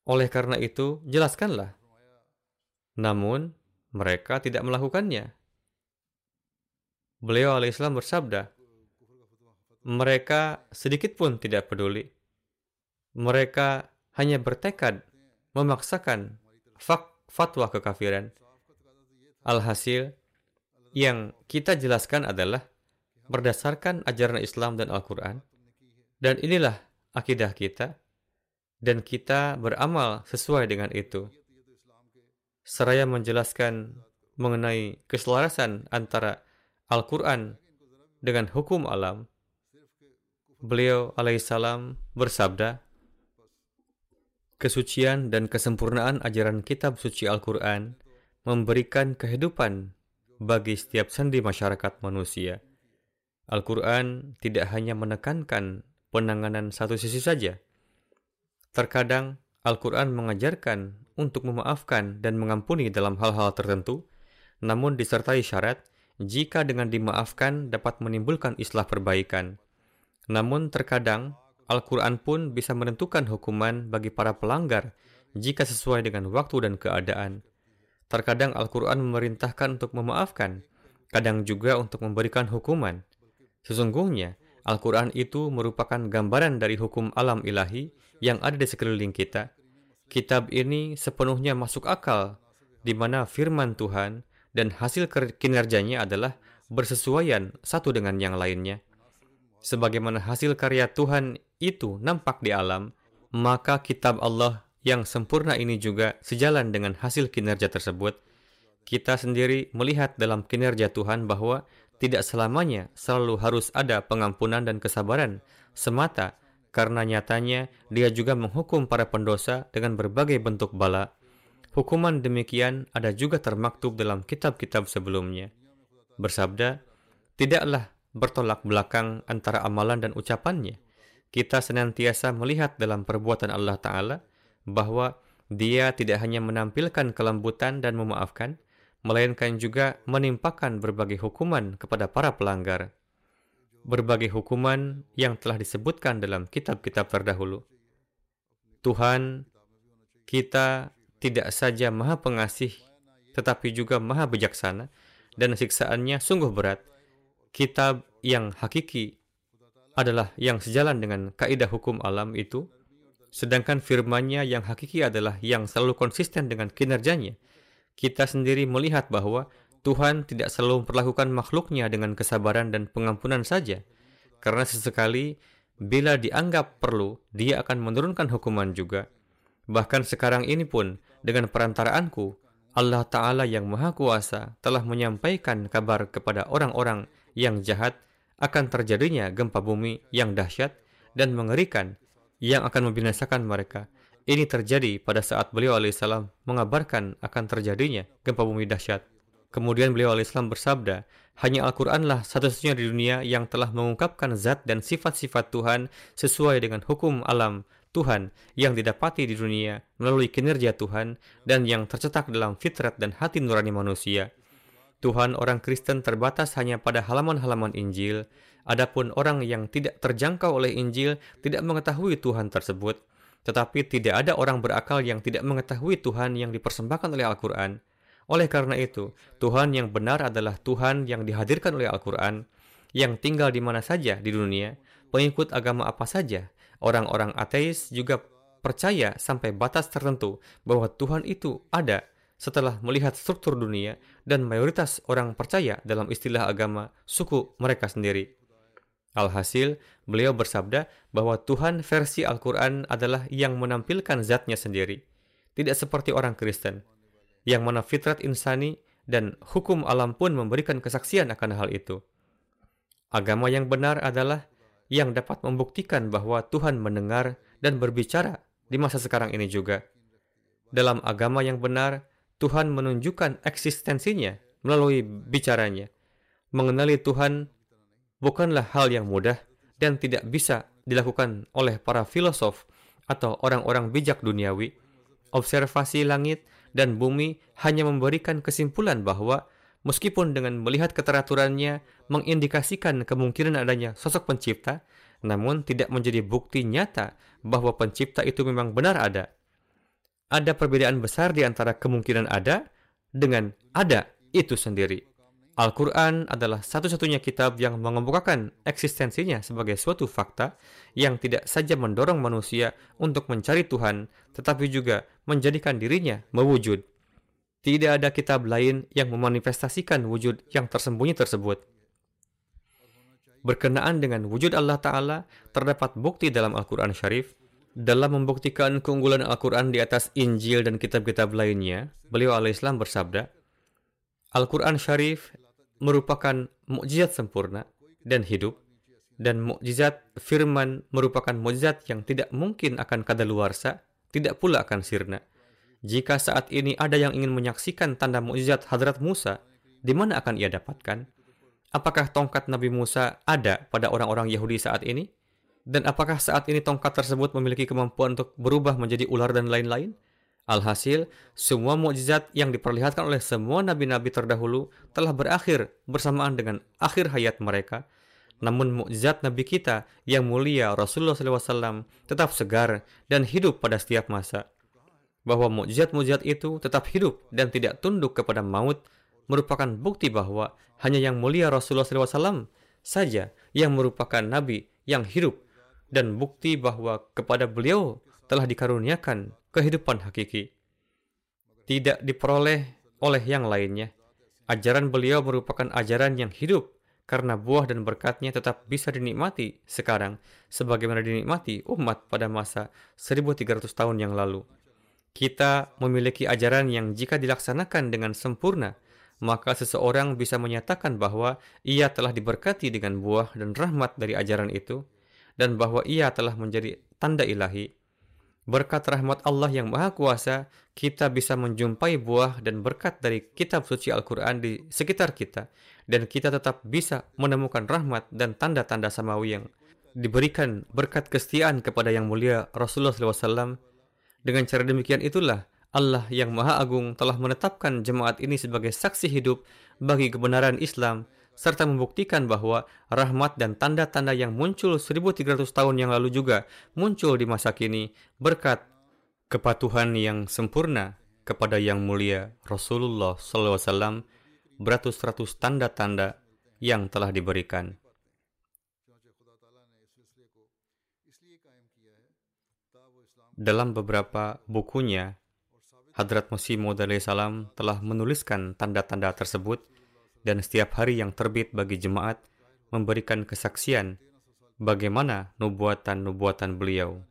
Oleh karena itu, jelaskanlah. Namun, mereka tidak melakukannya. Beliau alaihissalam bersabda, mereka sedikit pun tidak peduli. Mereka hanya bertekad memaksakan fatwa kekafiran Alhasil, yang kita jelaskan adalah berdasarkan ajaran Islam dan Al-Quran. Dan inilah akidah kita. Dan kita beramal sesuai dengan itu. Seraya menjelaskan mengenai keselarasan antara Al-Quran dengan hukum alam, beliau alaihissalam bersabda, Kesucian dan kesempurnaan ajaran kitab suci Al-Quran memberikan kehidupan bagi setiap sendi masyarakat manusia. Al-Quran tidak hanya menekankan penanganan satu sisi saja. Terkadang Al-Quran mengajarkan untuk memaafkan dan mengampuni dalam hal-hal tertentu, namun disertai syarat jika dengan dimaafkan dapat menimbulkan islah perbaikan. Namun terkadang Al-Quran pun bisa menentukan hukuman bagi para pelanggar jika sesuai dengan waktu dan keadaan. Terkadang Al-Quran memerintahkan untuk memaafkan, kadang juga untuk memberikan hukuman. Sesungguhnya, Al-Quran itu merupakan gambaran dari hukum alam ilahi yang ada di sekeliling kita. Kitab ini sepenuhnya masuk akal, di mana firman Tuhan dan hasil kinerjanya adalah bersesuaian satu dengan yang lainnya. Sebagaimana hasil karya Tuhan itu nampak di alam, maka kitab Allah yang sempurna ini juga sejalan dengan hasil kinerja tersebut. Kita sendiri melihat dalam kinerja Tuhan bahwa tidak selamanya selalu harus ada pengampunan dan kesabaran semata karena nyatanya dia juga menghukum para pendosa dengan berbagai bentuk bala. Hukuman demikian ada juga termaktub dalam kitab-kitab sebelumnya. Bersabda, tidaklah bertolak belakang antara amalan dan ucapannya. Kita senantiasa melihat dalam perbuatan Allah Ta'ala bahwa dia tidak hanya menampilkan kelembutan dan memaafkan, melainkan juga menimpakan berbagai hukuman kepada para pelanggar. Berbagai hukuman yang telah disebutkan dalam kitab-kitab terdahulu. Tuhan, kita tidak saja maha pengasih, tetapi juga maha bijaksana, dan siksaannya sungguh berat. Kitab yang hakiki adalah yang sejalan dengan kaidah hukum alam itu, sedangkan firmannya yang hakiki adalah yang selalu konsisten dengan kinerjanya. Kita sendiri melihat bahwa Tuhan tidak selalu memperlakukan makhluknya dengan kesabaran dan pengampunan saja, karena sesekali bila dianggap perlu, dia akan menurunkan hukuman juga. Bahkan sekarang ini pun, dengan perantaraanku, Allah Ta'ala yang Maha Kuasa telah menyampaikan kabar kepada orang-orang yang jahat akan terjadinya gempa bumi yang dahsyat dan mengerikan yang akan membinasakan mereka. Ini terjadi pada saat beliau alaihissalam mengabarkan akan terjadinya gempa bumi dahsyat. Kemudian beliau alaihissalam bersabda, hanya Al-Quranlah satu-satunya di dunia yang telah mengungkapkan zat dan sifat-sifat Tuhan sesuai dengan hukum alam Tuhan yang didapati di dunia melalui kinerja Tuhan dan yang tercetak dalam fitrat dan hati nurani manusia. Tuhan orang Kristen terbatas hanya pada halaman-halaman Injil, Adapun orang yang tidak terjangkau oleh Injil tidak mengetahui Tuhan tersebut, tetapi tidak ada orang berakal yang tidak mengetahui Tuhan yang dipersembahkan oleh Al-Quran. Oleh karena itu, Tuhan yang benar adalah Tuhan yang dihadirkan oleh Al-Quran, yang tinggal di mana saja di dunia, pengikut agama apa saja. Orang-orang ateis juga percaya sampai batas tertentu bahwa Tuhan itu ada setelah melihat struktur dunia dan mayoritas orang percaya dalam istilah agama suku mereka sendiri. Alhasil, beliau bersabda bahwa Tuhan versi Al-Quran adalah yang menampilkan zatnya sendiri. Tidak seperti orang Kristen, yang mana fitrat insani dan hukum alam pun memberikan kesaksian akan hal itu. Agama yang benar adalah yang dapat membuktikan bahwa Tuhan mendengar dan berbicara di masa sekarang ini juga. Dalam agama yang benar, Tuhan menunjukkan eksistensinya melalui bicaranya. Mengenali Tuhan bukanlah hal yang mudah dan tidak bisa dilakukan oleh para filosof atau orang-orang bijak duniawi. Observasi langit dan bumi hanya memberikan kesimpulan bahwa meskipun dengan melihat keteraturannya mengindikasikan kemungkinan adanya sosok pencipta, namun tidak menjadi bukti nyata bahwa pencipta itu memang benar ada. Ada perbedaan besar di antara kemungkinan ada dengan ada itu sendiri. Al-Quran adalah satu-satunya kitab yang mengemukakan eksistensinya sebagai suatu fakta yang tidak saja mendorong manusia untuk mencari Tuhan, tetapi juga menjadikan dirinya mewujud. Tidak ada kitab lain yang memanifestasikan wujud yang tersembunyi tersebut. Berkenaan dengan wujud Allah Ta'ala, terdapat bukti dalam Al-Quran Syarif. Dalam membuktikan keunggulan Al-Quran di atas Injil dan kitab-kitab lainnya, beliau alaihissalam bersabda, Al-Quran Syarif merupakan mukjizat sempurna dan hidup, dan mukjizat firman merupakan mukjizat yang tidak mungkin akan kadaluarsa, tidak pula akan sirna. Jika saat ini ada yang ingin menyaksikan tanda mukjizat Hadrat Musa, di mana akan ia dapatkan? apakah tongkat Nabi Musa ada pada orang-orang Yahudi saat ini? Dan apakah saat ini tongkat tersebut memiliki kemampuan untuk berubah menjadi ular dan lain-lain? Alhasil, semua mukjizat yang diperlihatkan oleh semua nabi-nabi terdahulu telah berakhir bersamaan dengan akhir hayat mereka. Namun mukjizat nabi kita yang mulia Rasulullah SAW tetap segar dan hidup pada setiap masa. Bahwa mukjizat-mukjizat itu tetap hidup dan tidak tunduk kepada maut merupakan bukti bahwa hanya yang mulia Rasulullah SAW saja yang merupakan nabi yang hidup dan bukti bahwa kepada beliau telah dikaruniakan kehidupan hakiki. Tidak diperoleh oleh yang lainnya. Ajaran beliau merupakan ajaran yang hidup karena buah dan berkatnya tetap bisa dinikmati sekarang sebagaimana dinikmati umat pada masa 1300 tahun yang lalu. Kita memiliki ajaran yang jika dilaksanakan dengan sempurna, maka seseorang bisa menyatakan bahwa ia telah diberkati dengan buah dan rahmat dari ajaran itu, dan bahwa ia telah menjadi tanda ilahi. Berkat rahmat Allah yang Maha Kuasa, kita bisa menjumpai buah dan berkat dari kitab suci Al-Quran di sekitar kita, dan kita tetap bisa menemukan rahmat dan tanda-tanda samawi yang diberikan berkat kesetiaan kepada yang mulia Rasulullah SAW. Dengan cara demikian itulah Allah yang Maha Agung telah menetapkan jemaat ini sebagai saksi hidup bagi kebenaran Islam serta membuktikan bahwa rahmat dan tanda-tanda yang muncul 1300 tahun yang lalu juga muncul di masa kini berkat kepatuhan yang sempurna kepada yang mulia Rasulullah SAW beratus-ratus tanda-tanda yang telah diberikan. Dalam beberapa bukunya, Hadrat Masih Maud salam telah menuliskan tanda-tanda tersebut dan setiap hari yang terbit bagi jemaat memberikan kesaksian bagaimana nubuatan-nubuatan beliau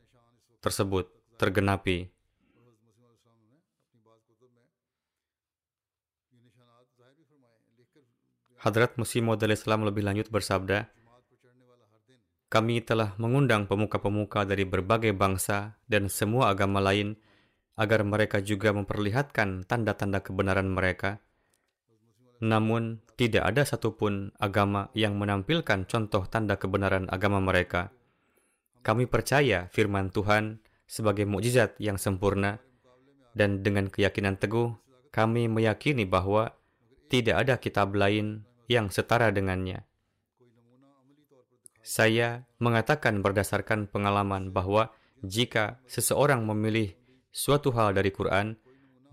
tersebut tergenapi. Hadrat Musi Maud Islam lebih lanjut bersabda, kami telah mengundang pemuka-pemuka dari berbagai bangsa dan semua agama lain agar mereka juga memperlihatkan tanda-tanda kebenaran mereka namun, tidak ada satupun agama yang menampilkan contoh tanda kebenaran agama mereka. Kami percaya firman Tuhan sebagai mukjizat yang sempurna, dan dengan keyakinan teguh, kami meyakini bahwa tidak ada kitab lain yang setara dengannya. Saya mengatakan berdasarkan pengalaman bahwa jika seseorang memilih suatu hal dari Quran,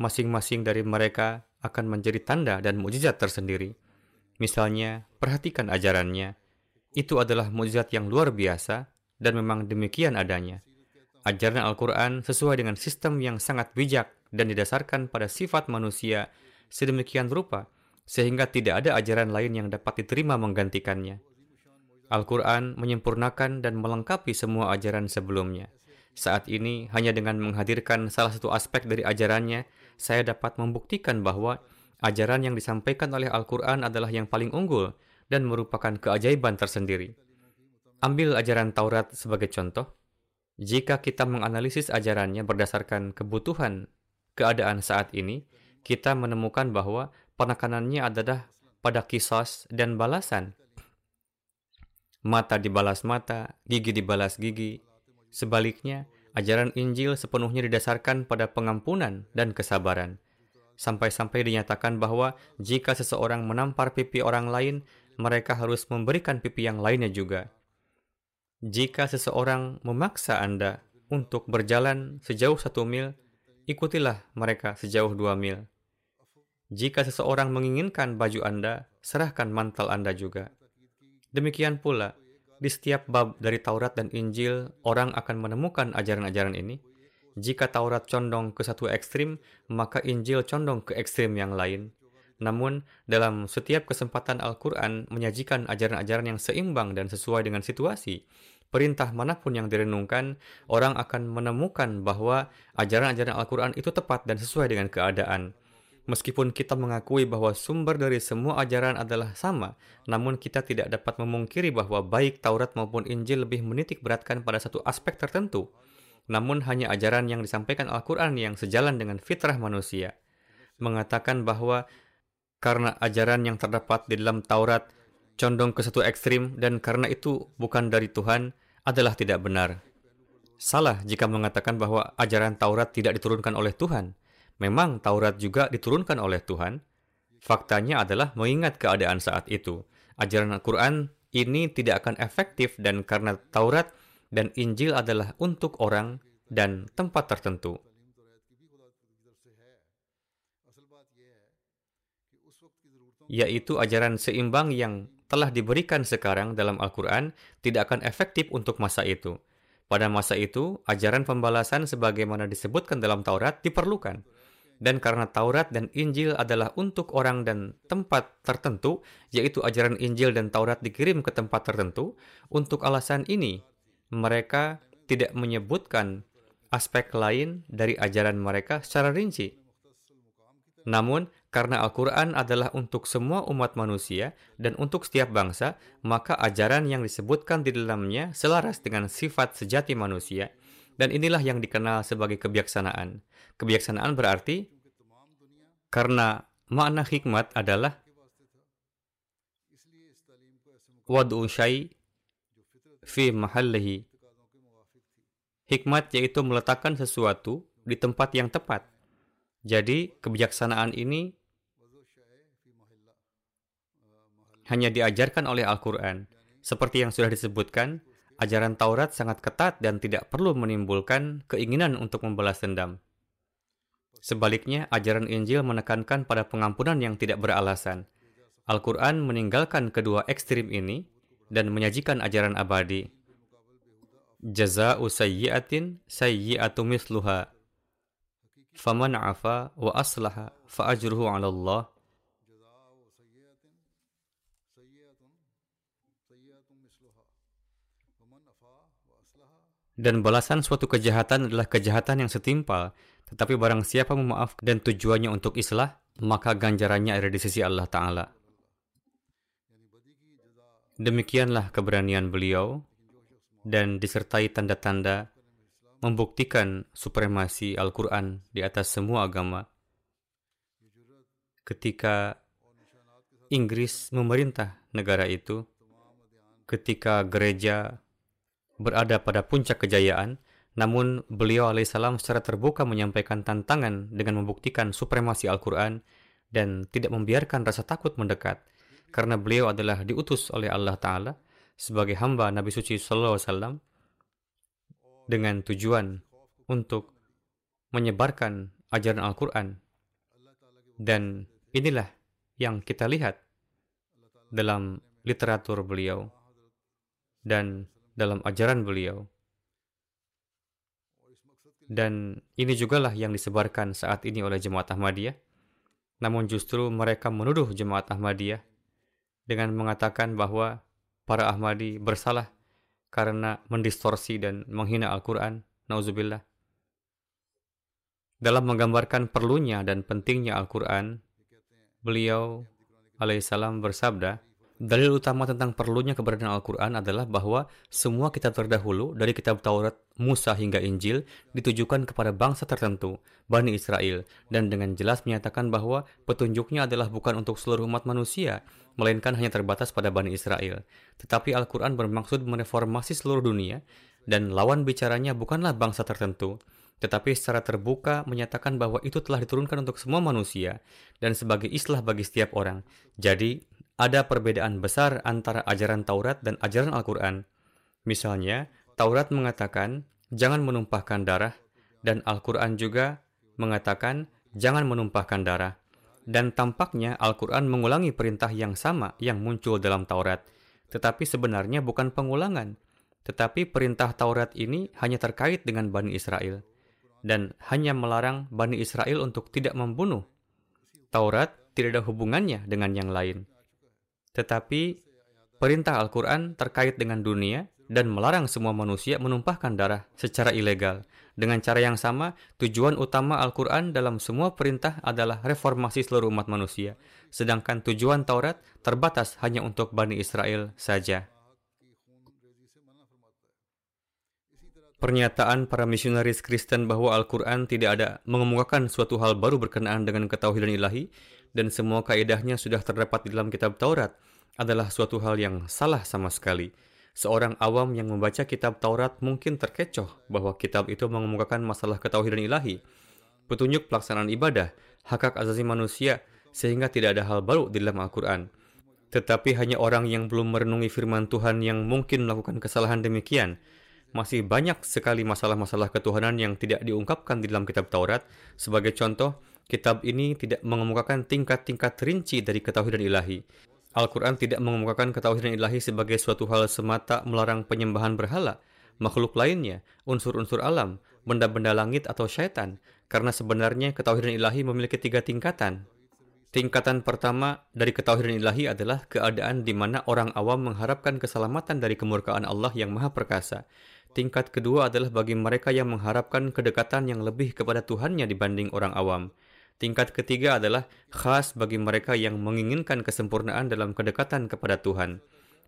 masing-masing dari mereka akan menjadi tanda dan mujizat tersendiri. Misalnya, perhatikan ajarannya. Itu adalah mujizat yang luar biasa dan memang demikian adanya. Ajaran Al-Quran sesuai dengan sistem yang sangat bijak dan didasarkan pada sifat manusia sedemikian rupa sehingga tidak ada ajaran lain yang dapat diterima menggantikannya. Al-Quran menyempurnakan dan melengkapi semua ajaran sebelumnya. Saat ini, hanya dengan menghadirkan salah satu aspek dari ajarannya, saya dapat membuktikan bahwa ajaran yang disampaikan oleh Al-Quran adalah yang paling unggul dan merupakan keajaiban tersendiri. Ambil ajaran Taurat sebagai contoh. Jika kita menganalisis ajarannya berdasarkan kebutuhan keadaan saat ini, kita menemukan bahwa penekanannya adalah pada kisos dan balasan. Mata dibalas mata, gigi dibalas gigi. Sebaliknya, ajaran Injil sepenuhnya didasarkan pada pengampunan dan kesabaran. Sampai-sampai dinyatakan bahwa jika seseorang menampar pipi orang lain, mereka harus memberikan pipi yang lainnya juga. Jika seseorang memaksa Anda untuk berjalan sejauh satu mil, ikutilah mereka sejauh dua mil. Jika seseorang menginginkan baju Anda, serahkan mantel Anda juga. Demikian pula, di setiap bab dari Taurat dan Injil, orang akan menemukan ajaran-ajaran ini. Jika Taurat condong ke satu ekstrim, maka Injil condong ke ekstrim yang lain. Namun, dalam setiap kesempatan Al-Quran menyajikan ajaran-ajaran yang seimbang dan sesuai dengan situasi. Perintah mana pun yang direnungkan, orang akan menemukan bahwa ajaran-ajaran Al-Quran itu tepat dan sesuai dengan keadaan. Meskipun kita mengakui bahwa sumber dari semua ajaran adalah sama, namun kita tidak dapat memungkiri bahwa baik Taurat maupun Injil lebih menitik beratkan pada satu aspek tertentu. Namun hanya ajaran yang disampaikan Al-Quran yang sejalan dengan fitrah manusia. Mengatakan bahwa karena ajaran yang terdapat di dalam Taurat condong ke satu ekstrim dan karena itu bukan dari Tuhan adalah tidak benar. Salah jika mengatakan bahwa ajaran Taurat tidak diturunkan oleh Tuhan. Memang Taurat juga diturunkan oleh Tuhan. Faktanya adalah mengingat keadaan saat itu. Ajaran Al-Quran ini tidak akan efektif dan karena Taurat dan Injil adalah untuk orang dan tempat tertentu. Yaitu ajaran seimbang yang telah diberikan sekarang dalam Al-Quran tidak akan efektif untuk masa itu. Pada masa itu, ajaran pembalasan sebagaimana disebutkan dalam Taurat diperlukan. Dan karena Taurat dan Injil adalah untuk orang dan tempat tertentu, yaitu ajaran Injil dan Taurat dikirim ke tempat tertentu, untuk alasan ini, mereka tidak menyebutkan aspek lain dari ajaran mereka secara rinci. Namun, karena Al-Quran adalah untuk semua umat manusia dan untuk setiap bangsa, maka ajaran yang disebutkan di dalamnya selaras dengan sifat sejati manusia, dan inilah yang dikenal sebagai kebijaksanaan. Kebijaksanaan berarti karena makna hikmat adalah wad'u fi mahallihi. Hikmat yaitu meletakkan sesuatu di tempat yang tepat. Jadi, kebijaksanaan ini hanya diajarkan oleh Al-Quran. Seperti yang sudah disebutkan, ajaran Taurat sangat ketat dan tidak perlu menimbulkan keinginan untuk membalas dendam. Sebaliknya, ajaran Injil menekankan pada pengampunan yang tidak beralasan. Al-Quran meninggalkan kedua ekstrim ini dan menyajikan ajaran abadi. Jaza'u sayyi'atin sayyi'atu misluha. Faman afa wa aslaha fa'ajruhu ala Allah Dan balasan suatu kejahatan adalah kejahatan yang setimpal. Tetapi barang siapa memaaf dan tujuannya untuk islah, maka ganjarannya ada di sisi Allah Ta'ala. Demikianlah keberanian beliau dan disertai tanda-tanda membuktikan supremasi Al-Quran di atas semua agama. Ketika Inggris memerintah negara itu, ketika gereja berada pada puncak kejayaan, namun beliau alaihissalam secara terbuka menyampaikan tantangan dengan membuktikan supremasi Al-Quran dan tidak membiarkan rasa takut mendekat, karena beliau adalah diutus oleh Allah Ta'ala sebagai hamba Nabi Suci Wasallam dengan tujuan untuk menyebarkan ajaran Al-Quran. Dan inilah yang kita lihat dalam literatur beliau dan dalam ajaran beliau. Dan ini jugalah yang disebarkan saat ini oleh jemaat Ahmadiyah. Namun justru mereka menuduh jemaat Ahmadiyah dengan mengatakan bahwa para Ahmadi bersalah karena mendistorsi dan menghina Al-Quran. Nauzubillah. Dalam menggambarkan perlunya dan pentingnya Al-Quran, beliau alaihissalam bersabda, Dalil utama tentang perlunya keberadaan Al-Quran adalah bahwa semua kitab terdahulu dari kitab Taurat, Musa hingga Injil ditujukan kepada bangsa tertentu, Bani Israel, dan dengan jelas menyatakan bahwa petunjuknya adalah bukan untuk seluruh umat manusia, melainkan hanya terbatas pada Bani Israel. Tetapi Al-Quran bermaksud mereformasi seluruh dunia, dan lawan bicaranya bukanlah bangsa tertentu, tetapi secara terbuka menyatakan bahwa itu telah diturunkan untuk semua manusia dan sebagai islah bagi setiap orang. Jadi, ada perbedaan besar antara ajaran Taurat dan ajaran Al-Quran. Misalnya, Taurat mengatakan jangan menumpahkan darah, dan Al-Quran juga mengatakan jangan menumpahkan darah. Dan tampaknya Al-Quran mengulangi perintah yang sama yang muncul dalam Taurat. Tetapi sebenarnya bukan pengulangan. Tetapi perintah Taurat ini hanya terkait dengan Bani Israel. Dan hanya melarang Bani Israel untuk tidak membunuh. Taurat tidak ada hubungannya dengan yang lain. Tetapi perintah Al-Quran terkait dengan dunia dan melarang semua manusia menumpahkan darah secara ilegal. Dengan cara yang sama, tujuan utama Al-Quran dalam semua perintah adalah reformasi seluruh umat manusia, sedangkan tujuan Taurat terbatas hanya untuk Bani Israel saja. Pernyataan para misionaris Kristen bahwa Al-Quran tidak ada mengemukakan suatu hal baru berkenaan dengan ketauhidan ilahi dan semua kaidahnya sudah terdapat di dalam kitab Taurat adalah suatu hal yang salah sama sekali. Seorang awam yang membaca kitab Taurat mungkin terkecoh bahwa kitab itu mengemukakan masalah ketauhidan ilahi, petunjuk pelaksanaan ibadah, hak hak asasi manusia, sehingga tidak ada hal baru di dalam Al-Quran. Tetapi hanya orang yang belum merenungi firman Tuhan yang mungkin melakukan kesalahan demikian. Masih banyak sekali masalah-masalah ketuhanan yang tidak diungkapkan di dalam kitab Taurat. Sebagai contoh, kitab ini tidak mengemukakan tingkat-tingkat rinci dari ketauhidan ilahi. Al-Quran tidak mengemukakan ketauhidan ilahi sebagai suatu hal semata melarang penyembahan berhala, makhluk lainnya, unsur-unsur alam, benda-benda langit atau syaitan, karena sebenarnya ketauhidan ilahi memiliki tiga tingkatan, Tingkatan pertama dari ketauhidan ilahi adalah keadaan di mana orang awam mengharapkan keselamatan dari kemurkaan Allah yang Maha Perkasa. Tingkat kedua adalah bagi mereka yang mengharapkan kedekatan yang lebih kepada Tuhannya dibanding orang awam. Tingkat ketiga adalah khas bagi mereka yang menginginkan kesempurnaan dalam kedekatan kepada Tuhan.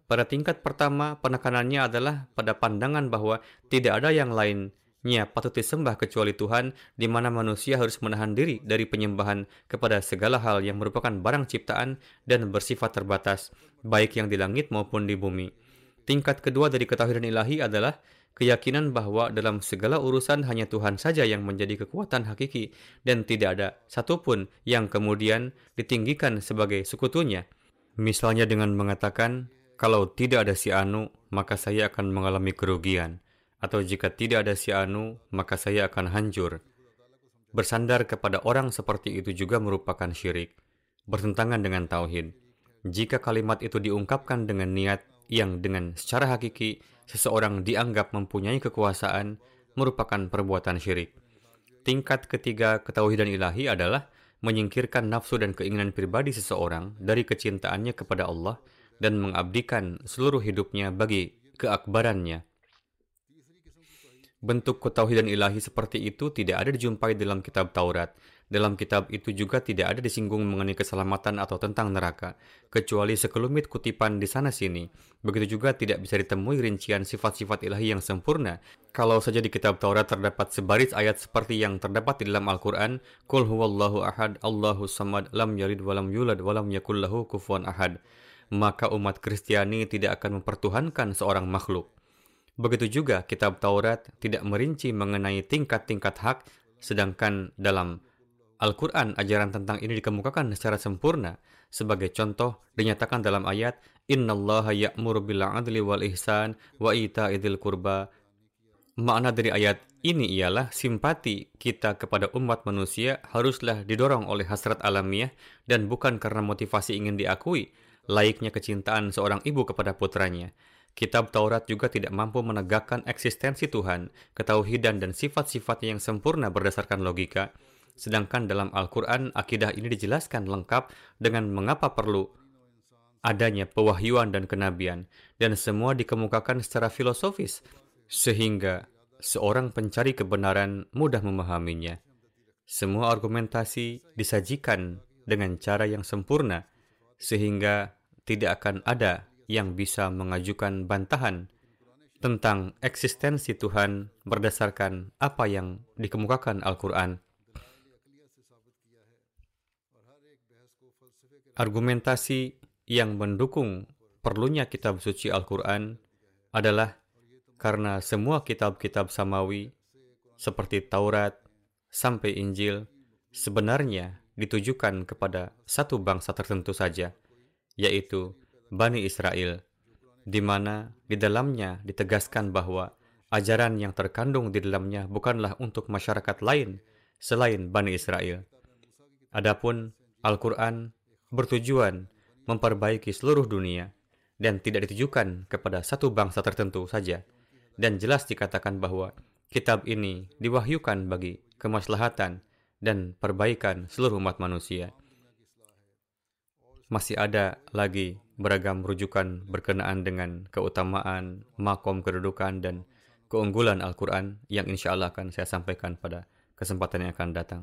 Pada tingkat pertama, penekanannya adalah pada pandangan bahwa tidak ada yang lain Nya patut disembah kecuali Tuhan, di mana manusia harus menahan diri dari penyembahan kepada segala hal yang merupakan barang ciptaan dan bersifat terbatas, baik yang di langit maupun di bumi. Tingkat kedua dari ketahuan ilahi adalah keyakinan bahwa dalam segala urusan hanya Tuhan saja yang menjadi kekuatan hakiki dan tidak ada satupun yang kemudian ditinggikan sebagai sekutunya. Misalnya dengan mengatakan, kalau tidak ada si Anu, maka saya akan mengalami kerugian atau jika tidak ada si Anu, maka saya akan hancur. Bersandar kepada orang seperti itu juga merupakan syirik, bertentangan dengan tauhid. Jika kalimat itu diungkapkan dengan niat yang dengan secara hakiki seseorang dianggap mempunyai kekuasaan, merupakan perbuatan syirik. Tingkat ketiga ketauhidan ilahi adalah menyingkirkan nafsu dan keinginan pribadi seseorang dari kecintaannya kepada Allah dan mengabdikan seluruh hidupnya bagi keakbarannya Bentuk ketauhidan ilahi seperti itu tidak ada dijumpai dalam kitab Taurat. Dalam kitab itu juga tidak ada disinggung mengenai keselamatan atau tentang neraka, kecuali sekelumit kutipan di sana-sini. Begitu juga tidak bisa ditemui rincian sifat-sifat ilahi yang sempurna. Kalau saja di kitab Taurat terdapat sebaris ayat seperti yang terdapat di dalam Al-Quran, Qul ahad, Allahu samad, lam yalid walam yulad, walam kufuan ahad. Maka umat Kristiani tidak akan mempertuhankan seorang makhluk. Begitu juga kitab Taurat tidak merinci mengenai tingkat-tingkat hak, sedangkan dalam Al-Quran ajaran tentang ini dikemukakan secara sempurna. Sebagai contoh, dinyatakan dalam ayat, Inna Allah ya'muru bil adli wal ihsan wa ita idil kurba. Makna dari ayat ini ialah simpati kita kepada umat manusia haruslah didorong oleh hasrat alamiah dan bukan karena motivasi ingin diakui, layaknya kecintaan seorang ibu kepada putranya. Kitab Taurat juga tidak mampu menegakkan eksistensi Tuhan, ketauhidan dan sifat-sifatnya yang sempurna berdasarkan logika, sedangkan dalam Al-Quran akidah ini dijelaskan lengkap dengan mengapa perlu adanya pewahyuan dan kenabian, dan semua dikemukakan secara filosofis, sehingga seorang pencari kebenaran mudah memahaminya. Semua argumentasi disajikan dengan cara yang sempurna, sehingga tidak akan ada yang bisa mengajukan bantahan tentang eksistensi Tuhan berdasarkan apa yang dikemukakan Al-Quran. Argumentasi yang mendukung perlunya kitab suci Al-Quran adalah karena semua kitab-kitab samawi seperti Taurat sampai Injil sebenarnya ditujukan kepada satu bangsa tertentu saja, yaitu Bani Israel, di mana di dalamnya ditegaskan bahwa ajaran yang terkandung di dalamnya bukanlah untuk masyarakat lain selain Bani Israel. Adapun Al-Quran bertujuan memperbaiki seluruh dunia dan tidak ditujukan kepada satu bangsa tertentu saja. Dan jelas dikatakan bahwa kitab ini diwahyukan bagi kemaslahatan dan perbaikan seluruh umat manusia. Masih ada lagi beragam rujukan berkenaan dengan keutamaan, makom kedudukan, dan keunggulan Al-Quran yang insya Allah akan saya sampaikan pada kesempatan yang akan datang.